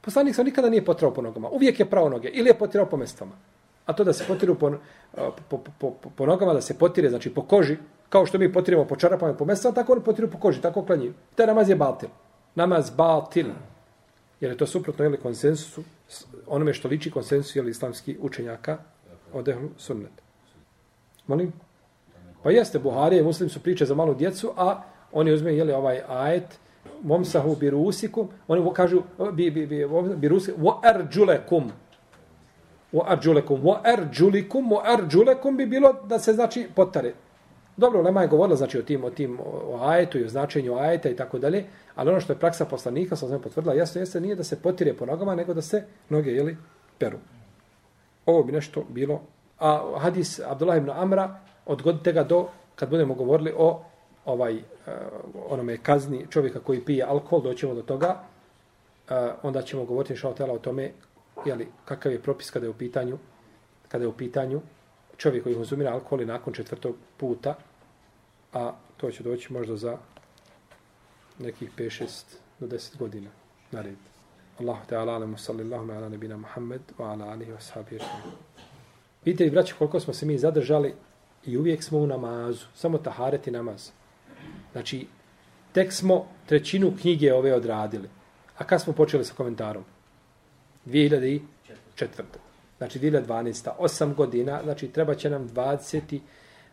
Poslanik sam nikada nije potrao po nogama. Uvijek je pravo noge. Ili je potirao po mestama. A to da se potiru po, po, po, po, po nogama, da se potire, znači po koži, kao što mi potiramo po čarapama i po mesama, tako oni potiru po koži, tako klanjuju. Te namaz je batil. Namaz batil. Jer je to suprotno ili konsensusu, onome što liči konsensus ili islamski učenjaka od ehlu sunnet. Molim? Pa jeste, Buharije i Muslim su priče za malu djecu, a oni uzme, jeli, ovaj ajet momsahu birusikum, oni kažu bi bi bi birusikum wa arjulakum. Wa arjulakum wa arjulikum wa arjulakum bi bilo da se znači potare. Dobro, Lema je govorila znači o tim o tim o ajetu i o značenju ajeta i tako dalje, ali ono što je praksa poslanika, sam sam potvrdila, jasno jeste nije da se potire po nogama, nego da se noge jeli peru. Ovo bi nešto bilo. A hadis Abdullah ibn Amra, odgodite ga do, kad budemo govorili o ovaj uh, onome kazni čovjeka koji pije alkohol, doćemo do toga, uh, onda ćemo govoriti inša o tome jeli, kakav je propis kada je u pitanju kada je u pitanju čovjek koji konzumira alkohol i nakon četvrtog puta, a to će doći možda za nekih 5-6 do 10 godina na red. Allahu Teala alamu sallallahu ala nebina Muhammed wa ala alihi wa sahabi Vidite li, braći, koliko smo se mi zadržali i uvijek smo u namazu, samo taharet i namaz. Znači, tek smo trećinu knjige ove odradili. A kad smo počeli sa komentarom? 2004. Znači, 2012. 8 godina, znači treba će nam 20,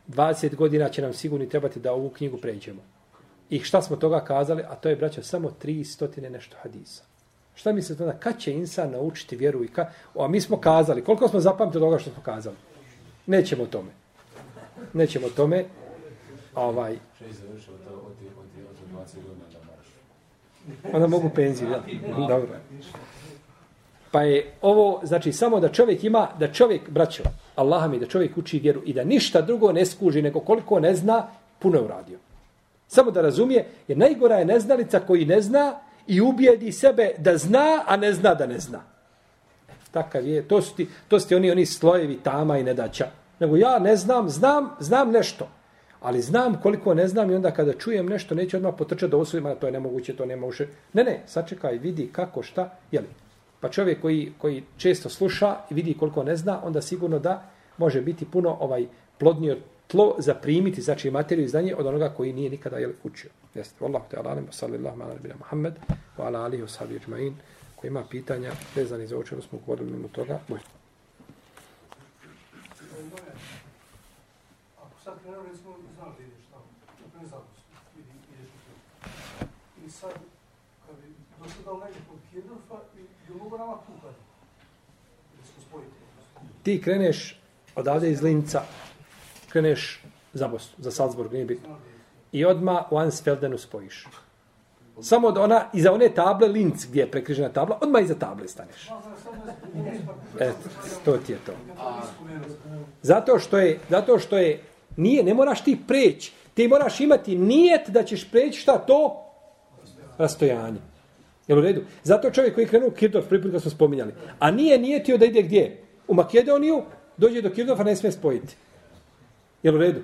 20 godina će nam sigurni trebati da ovu knjigu pređemo. I šta smo toga kazali? A to je, braćo, samo 300 nešto hadisa. Šta mislite onda? Kad će insan naučiti vjeru i ka... O, a mi smo kazali, koliko smo zapamtili toga što smo kazali? Nećemo tome. Nećemo tome. Ovaj... Onda mogu penziju, da. Dobro. Pa je ovo, znači, samo da čovjek ima, da čovjek, braćo, Allaha mi, da čovjek uči vjeru i da ništa drugo ne skuži, nego koliko ne zna, puno je uradio. Samo da razumije, jer najgora je neznalica koji ne zna i ubijedi sebe da zna, a ne zna da ne zna. E, takav je, to su ti, to su ti oni, oni slojevi tama i nedaća. Nego ja ne znam, znam, znam nešto. Ali znam koliko ne znam i onda kada čujem nešto, neće odmah potrčati da osvojima, to je nemoguće, to nema uše. Ne, ne, sačekaj, vidi kako, šta, jeli. Pa čovjek koji, koji često sluša i vidi koliko ne zna, onda sigurno da može biti puno ovaj plodnije tlo za primiti, znači materiju i znanje od onoga koji nije nikada jeli učio. Jeste. Wallahu te alalim, sallallahu ala nabina Muhammed, wa ala alihi wa sahbihi ajma'in, koji ima pitanja vezani za učinu smo govorili mimo toga. Boj. Ako sad krenuo, recimo, znaš da ideš tamo, ne znam, ideš u I sad, kad bi došao da negdje mogu nama kupati. ti kreneš odavde iz Linca, kreneš za Bosnu, za Salzburg, nije bitno. I odma u Ansfeldenu spojiš. Samo od ona, iza one table Linz gdje je prekrižena tabla, odma iza table staneš. Eto, to ti je to. Zato što je, zato što je, nije, ne moraš ti preći. Ti moraš imati nijet da ćeš preći šta to? Rastojanje. Jel u redu? Zato čovjek koji je krenuo u Kirdorf, prvi put kad smo spominjali. A nije nijetio da ide gdje? U Makedoniju, dođe do Kirdorfa, ne smije spojiti. Jel u redu?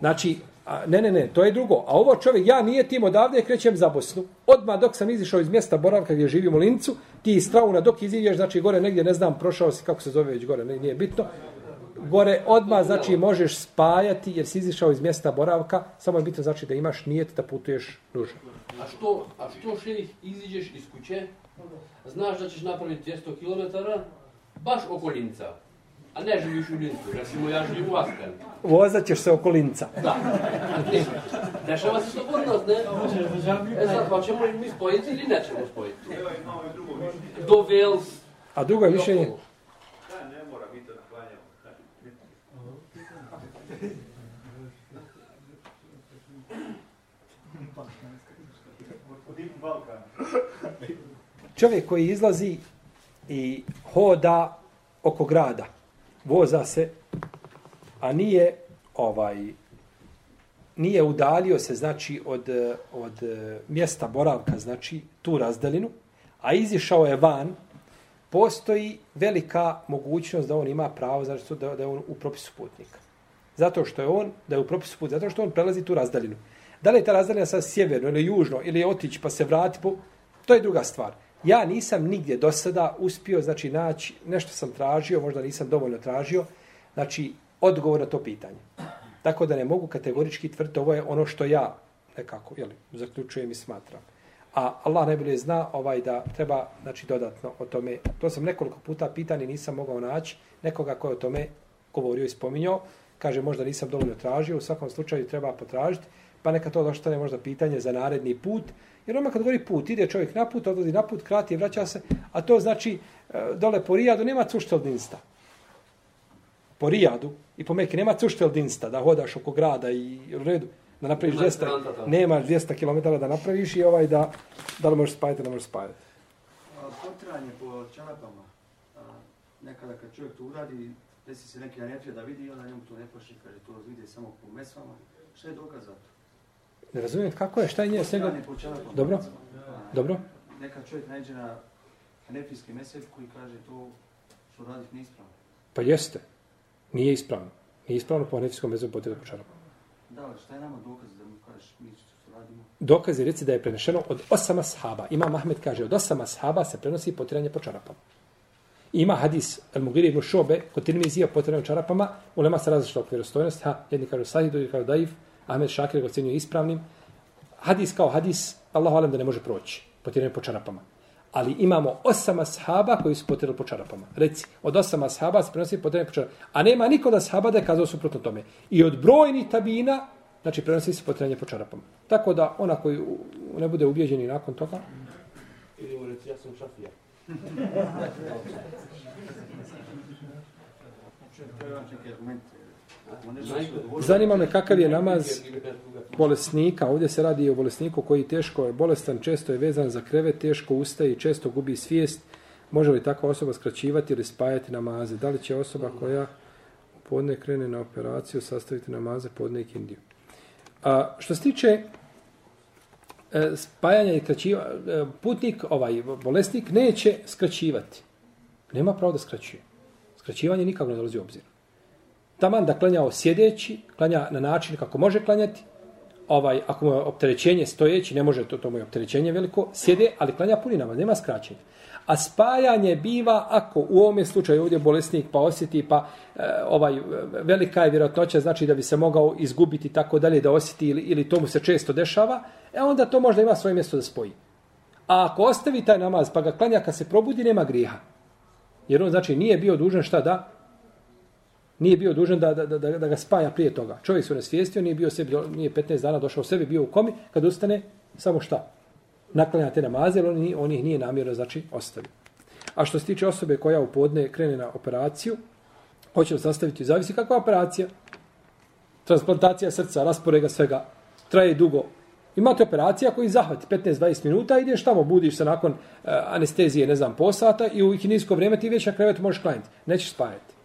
Znači, a, ne, ne, ne, to je drugo. A ovo čovjek, ja nije tim odavde, krećem za Bosnu. Odma dok sam izišao iz mjesta boravka gdje živim u Lincu, ti iz Trauna dok iziđeš, znači gore negdje, ne znam, prošao si, kako se zove već gore, ne, nije bitno. Gore odma znači možeš spajati jer si izišao iz mjesta boravka, samo je bitno znači da imaš nijet da putuješ nužno. A što, a što šerih iziđeš iz kuće, znaš da ćeš napraviti 200 km, baš oko Linca. A ne živiš u Lincu, recimo ja živim u Askan. Vozat ćeš se oko Linca. Da. Dešava se slobodnost, ne? E sad, pa ćemo mi spojiti ili nećemo spojiti? Do Wales. A drugo je mišljenje? Čovjek koji izlazi i hoda oko grada, voza se, a nije ovaj nije udalio se znači od, od mjesta boravka, znači tu razdalinu, a izišao je van, postoji velika mogućnost da on ima pravo, znači da, da je on u propisu putnika. Zato što je on, da je u propisu putnika, zato što on prelazi tu razdalinu. Da li je ta razdaljena sa sjeverno ili južno, ili je otići pa se vrati, po, to je druga stvar. Ja nisam nigdje do sada uspio, znači, naći, nešto sam tražio, možda nisam dovoljno tražio, znači, odgovor na to pitanje. Tako da ne mogu kategorički tvrditi, ovo je ono što ja nekako, jeli, zaključujem i smatram. A Allah najbolje zna ovaj da treba, znači, dodatno o tome. To sam nekoliko puta pitan i nisam mogao naći nekoga ko je o tome govorio i spominjao. Kaže, možda nisam dovoljno tražio, u svakom slučaju treba potražiti pa neka to doštane možda pitanje za naredni put. Jer ono kad govori put, ide čovjek na put, odlazi na put, krati i vraća se, a to znači e, dole po Rijadu nema cušteldinsta. Po Rijadu i po Mekke nema cušteldinsta da hodaš oko grada i u redu da napraviš 200, nema 200 km da napraviš i ovaj da, da li možeš spajati, da možeš spajati. Potranje po čarapama, nekada kad čovjek to uradi, desi se neki anefija da vidi, onda njemu to ne pošli, kaže to vidi samo po mesvama. Šta je dokaz za to? Ne razumijem kako je, šta je nje s njega? po čarapama. Dobro, dobro. Neka čovjek najde na anefijski mesec koji kaže to što radiš neispravno. Pa jeste. Nije ispravno. Nije ispravno po hanefijskom vezu potjeti po čarapama. Da, ali šta je nama dokaz da mu kažeš mi što radimo? Dokaz je reci da je prenešeno od osama sahaba. Ima Mahmed kaže od osama sahaba se prenosi potiranje po čarapama. Ima hadis El Mugiri ibn Šobe kod Tirmizija potiranje po čarapama. Ulema se različita oko vjerostojnosti. Ha, jedni kažu sahih, drugi kažu daif. Ahmed Šakir ga ocjenjuje ispravnim. Hadis kao hadis, Allahu alem da ne može proći. Potiranje po čarapama. Ali imamo osama sahaba koji su potirali po čarapama. Reci, od osama sahaba se prenosi potiranje po čarapama. A nema niko da sahaba da je kazao suprotno tome. I od brojnih tabina, znači prenosi se potiranje po čarapama. Tako da ona koji ne bude ubjeđeni nakon toga, Ili mu reci, ja sam šafija. Je čekaj argument. Zanima me kakav je namaz bolesnika. Ovdje se radi o bolesniku koji teško je bolestan, često je vezan za krevet, teško ustaje i često gubi svijest. Može li takva osoba skraćivati ili spajati namaze? Da li će osoba koja podne krene na operaciju sastaviti namaze podne i kindiju? A, što se tiče e, spajanja i kraćiva, e, putnik, ovaj bolesnik, neće skraćivati. Nema pravo da skraćuje. Skraćivanje nikako ne dolazi u obzir. Taman da klanjao sjedeći, klanja na način kako može klanjati, ovaj, ako mu je opterećenje stojeći, ne može, to, to mu je opterećenje veliko, sjede, ali klanja puni namaz, nema skraćenja. A spajanje biva ako u ovome slučaju ovdje bolesnik pa osjeti, pa e, ovaj velika je vjerojatnoća, znači da bi se mogao izgubiti tako dalje da osjeti ili, ili to mu se često dešava, e onda to možda ima svoje mjesto da spoji. A ako ostavi taj namaz pa ga klanja kad se probudi, nema griha. Jer on znači nije bio dužan šta da nije bio dužan da, da, da, da, da ga spaja prije toga. Čovjek se nesvijestio, nije bio sebi, nije 15 dana došao sebi, bio u komi, kad ustane, samo šta? Naklanja te namaze, ali on, on ih nije namjerno, znači, ostavio. A što se tiče osobe koja u podne krene na operaciju, hoće li sastaviti, zavisi kakva operacija, transplantacija srca, rasporega svega, traje dugo. Imate operacija koji zahvati 15-20 minuta, ideš tamo, budiš se nakon uh, anestezije, ne znam, po sata i u ikinijsko vrijeme ti već na krevetu možeš klanjati. Nećeš spajati.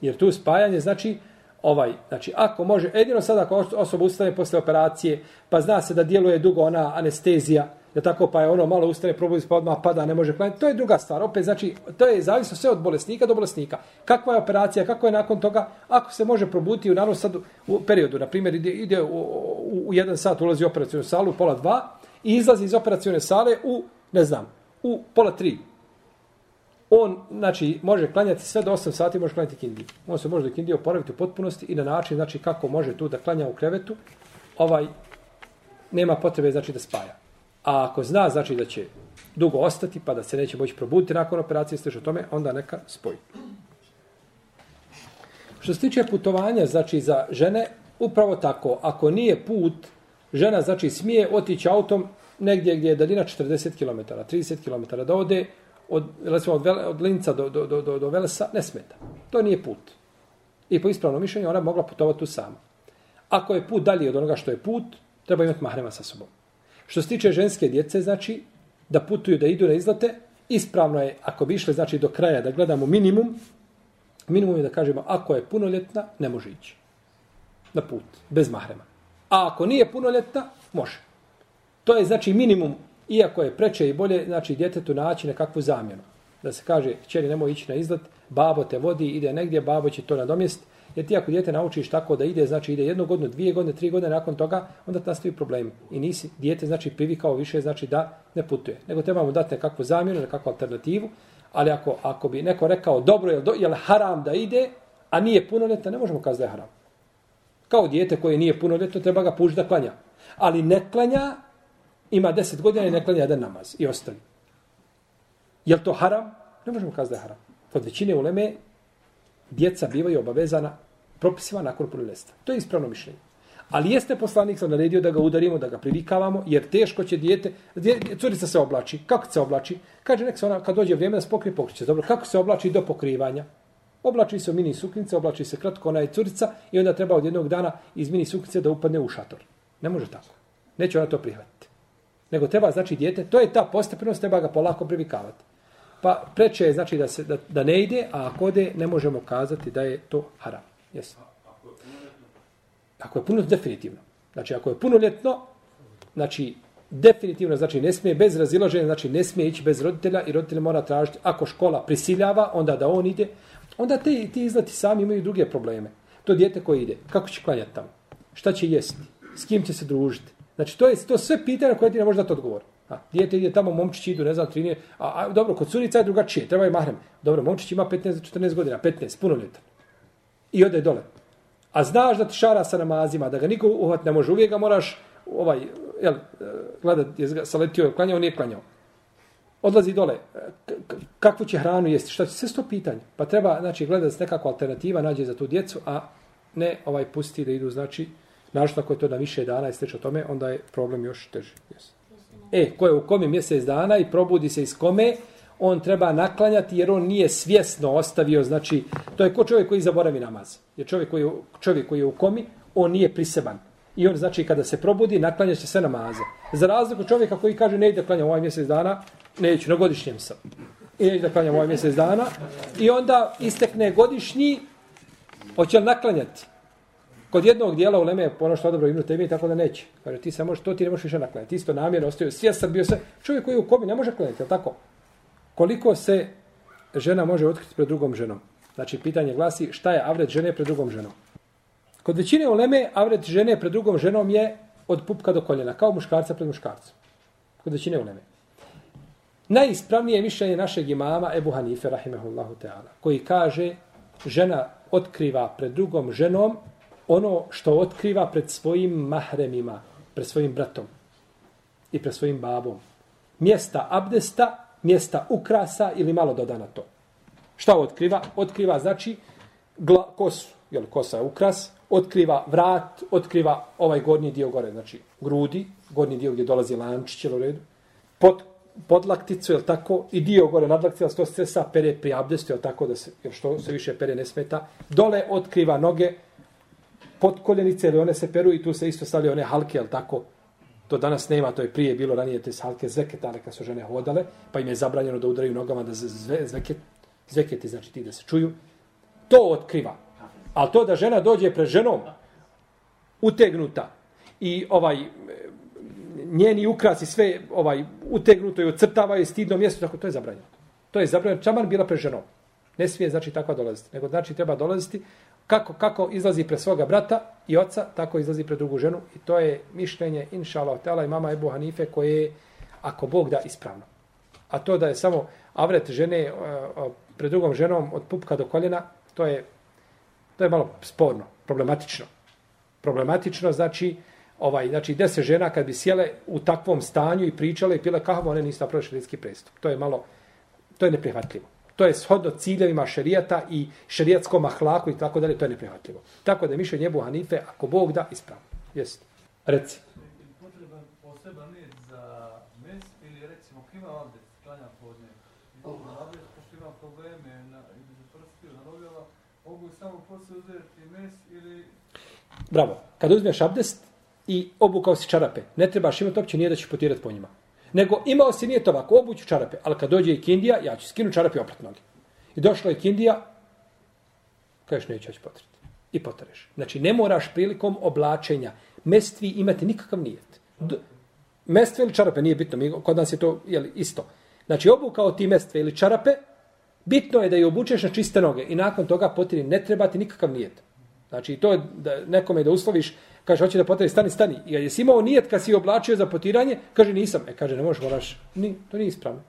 Jer tu spajanje znači ovaj, znači ako može, jedino sada ako osoba ustane posle operacije, pa zna se da djeluje dugo ona anestezija, da tako pa je ono malo ustane, probudi pa odmah pada, ne može klanjati, to je druga stvar. Opet znači, to je zavisno sve od bolesnika do bolesnika. Kakva je operacija, kako je nakon toga, ako se može probuditi u naravno sad u periodu, na primjer ide, ide u, u, u jedan sat ulazi u operacijonu salu, pola dva, i izlazi iz operacijone sale u, ne znam, u pola tri, on, znači, može klanjati sve do 8 sati, može klanjati kindiju. On se može do kindije oporaviti u potpunosti i na način, znači, kako može tu da klanja u krevetu, ovaj, nema potrebe, znači, da spaja. A ako zna, znači, da će dugo ostati, pa da se neće moći probuditi nakon operacije, sliš o tome, onda neka spoji. Što se tiče putovanja, znači, za žene, upravo tako, ako nije put, žena, znači, smije otići autom negdje gdje je daljina 40 km, 30 km, da ode od, recimo, od, od Linca do, do, do, do, do Velesa, ne smeta. To nije put. I po ispravnom mišljenju ona mogla putovati tu sama. Ako je put dalje od onoga što je put, treba imati mahrema sa sobom. Što se tiče ženske djece, znači, da putuju, da idu na izlete, ispravno je, ako bi išle, znači, do kraja, da gledamo minimum, minimum je da kažemo, ako je punoljetna, ne može ići na put, bez mahrema. A ako nije punoljetna, može. To je, znači, minimum, iako je preče i bolje, znači, djetetu naći nekakvu zamjenu. Da se kaže, kćeri, nemoj ići na izlet, babo te vodi, ide negdje, babo će to nadomjestiti. Jer ti ako djete naučiš tako da ide, znači ide jednu godinu, dvije godine, tri godine nakon toga, onda nastaju problemi. I nisi, djete znači privikao više, znači da ne putuje. Nego trebamo dati nekakvu zamjenu, nekakvu alternativu, ali ako, ako bi neko rekao, dobro, je, do, je li haram da ide, a nije punoljetna, ne možemo kazati da je haram. Kao dijete koje nije punoljetno, treba ga pušiti da klanja. Ali ne klanja, ima 10 godina i ne klanja jedan namaz i ostali. Je li to haram? Ne možemo kazati da je haram. Kod većine uleme djeca bivaju obavezana propisima nakon punoljetstva. To je ispravno mišljenje. Ali jeste poslanik sam naredio da ga udarimo, da ga privikavamo, jer teško će dijete, dje, curica se oblači. Kako se oblači? Kaže, nek se ona, kad dođe vrijeme da se pokrije, pokriće. Dobro, kako se oblači do pokrivanja? Oblači se u mini suknice, oblači se kratko, ona je curica i onda treba od jednog dana iz mini suknice da upadne u šator. Ne može tako. Neće ona to prihvatiti. Nego treba, znači, dijete, to je ta postepenost, treba ga polako privikavati. Pa preče je, znači, da, se, da, da ne ide, a ako ode, ne možemo kazati da je to haram. Jesi. Ako je puno, definitivno. Znači, ako je punoljetno, znači, definitivno, znači, ne smije bez razilaženja, znači, ne smije ići bez roditelja i roditelj mora tražiti, ako škola prisiljava, onda da on ide, onda te, ti izlati sami imaju druge probleme. To dijete koje ide, kako će klanjati tamo? Šta će jesti? S kim će se družiti? Znači, to je to sve pitanje koje ti ne može dati odgovor. A, dijete ide tamo, momčići idu, ne znam, 13, a, a dobro, kod curica je drugačije, treba je mahrem. Dobro, momčić ima 15-14 godina, 15, puno ljeta. I ode dole. A znaš da ti šara sa namazima, da ga niko uhvat ne može, uvijek ga moraš ovaj, jel, gledat, je saletio, klanjao, nije klanjao. Odlazi dole, kakvu će hranu jesti, šta će, sve sto pitanje. Pa treba, znači, gledati nekakva alternativa, nađe za tu djecu, a ne ovaj pusti da idu, znači, našto ako je to na više dana i sliče tome, onda je problem još teži. Yes. E, ko je u komi mjesec dana i probudi se iz kome, on treba naklanjati jer on nije svjesno ostavio, znači, to je ko čovjek koji zaboravi namaz. Jer čovjek koji, čovjek koji je u komi, on nije priseban. I on, znači, kada se probudi, naklanja će sve namaze. Za razliku čovjeka koji kaže, ne ide da klanjam ovaj mjesec dana, neću, na godišnjem sam. I neću da klanjam ovaj mjesec dana. I onda istekne godišnji, hoće li naklanjati? Kod jednog dijela u Leme je ono što odobro ibnu Temije, tako da neće. Kaže, ti samo što ti ne možeš više naklanjati. Isto namjerno ostaje, svjestan bio se, čovjek koji je u komi ne može klanjati, je tako? Koliko se žena može otkriti pred drugom ženom? Znači, pitanje glasi, šta je avret žene pred drugom ženom? Kod većine u Leme, avret žene pred drugom ženom je od pupka do koljena, kao muškarca pred muškarcem. Kod većine u Leme. Najispravnije mišljenje našeg imama Ebu Hanife, rahimehullahu teala, koji kaže, žena otkriva pred drugom ženom ono što otkriva pred svojim mahremima, pred svojim bratom i pred svojim babom. Mjesta abdesta, mjesta ukrasa ili malo dodana to. Šta otkriva? Otkriva znači gla, kosu, jel kosa je ukras, otkriva vrat, otkriva ovaj gornji dio gore, znači grudi, gornji dio gdje dolazi lančić, jel u redu, pod, podlakticu, jel tako, i dio gore nadlaktica, to se sa pere pri abdestu, jel tako, da se, jel što se više pere ne smeta, dole otkriva noge, potkoljenice, ili one se peru i tu se isto stavljaju one halke, jel tako? To danas nema, to je prije bilo ranije te halke zveketa, neka su žene hodale, pa im je zabranjeno da udaraju nogama da zve, zveket, zveketi, znači ti da se čuju. To otkriva. Ali to da žena dođe pred ženom, utegnuta, i ovaj njeni ukrasi sve ovaj utegnuto i ocrtavaju stidno mjesto, tako to je zabranjeno. To je zabranjeno, čaman bila pred ženom. Ne smije znači takva dolaziti, nego znači treba dolaziti kako, kako izlazi pre svoga brata i oca, tako izlazi pre drugu ženu. I to je mišljenje, inša Allah, tela i mama Ebu Hanife, koje je, ako Bog da, ispravno. A to da je samo avret žene eh, pred drugom ženom od pupka do koljena, to je, to je malo sporno, problematično. Problematično znači, ovaj, znači deset žena kad bi sjele u takvom stanju i pričale i pile kahvu, one nisu napravili šarijski prestup. To je malo, to je neprihvatljivo to je shodno ciljevima šerijata i šerijatskom ahlaku i tako dalje, to je neprihvatljivo. Tako da je mišljenje Ebu Hanife, ako Bog da, ispravno. Jesi. Reci. Potreban poseban je za mes ili recimo kima abdest, klanja podne. Abdest, pošto ima probleme na, između prstiju, na nogama, mogu samo posle uzeti mes ili... Bravo. Kada uzmeš abdest i obukao si čarape, ne trebaš imati opće nije da ćeš potirati po njima. Nego imao si nije to ovako, obuću čarape, ali kad dođe i kindija, ja ću skinu čarape i oprat noge. I došla je kindija, kažeš neću, ja ću potrati. I potreš. Znači, ne moraš prilikom oblačenja mestvi imati nikakav nijet. D mestve ili čarape, nije bitno, mi, kod nas je to jeli, isto. Znači, obukao ti mestve ili čarape, bitno je da je obučeš na čiste noge i nakon toga potiri ne treba ti nikakav nijet. Znači, to je da nekome da usloviš, kaže, hoće da potari, stani, stani. I jesi imao nijet kad si oblačio za potiranje, kaže, nisam. E, kaže, ne možeš, moraš, ni, to nije ispravno.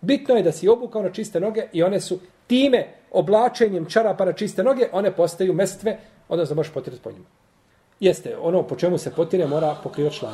Bitno je da si obukao na čiste noge i one su time oblačenjem čarapa na čiste noge, one postaju mestve, odnosno možeš potirati po njima. Jeste, ono po čemu se potire mora pokrivač član.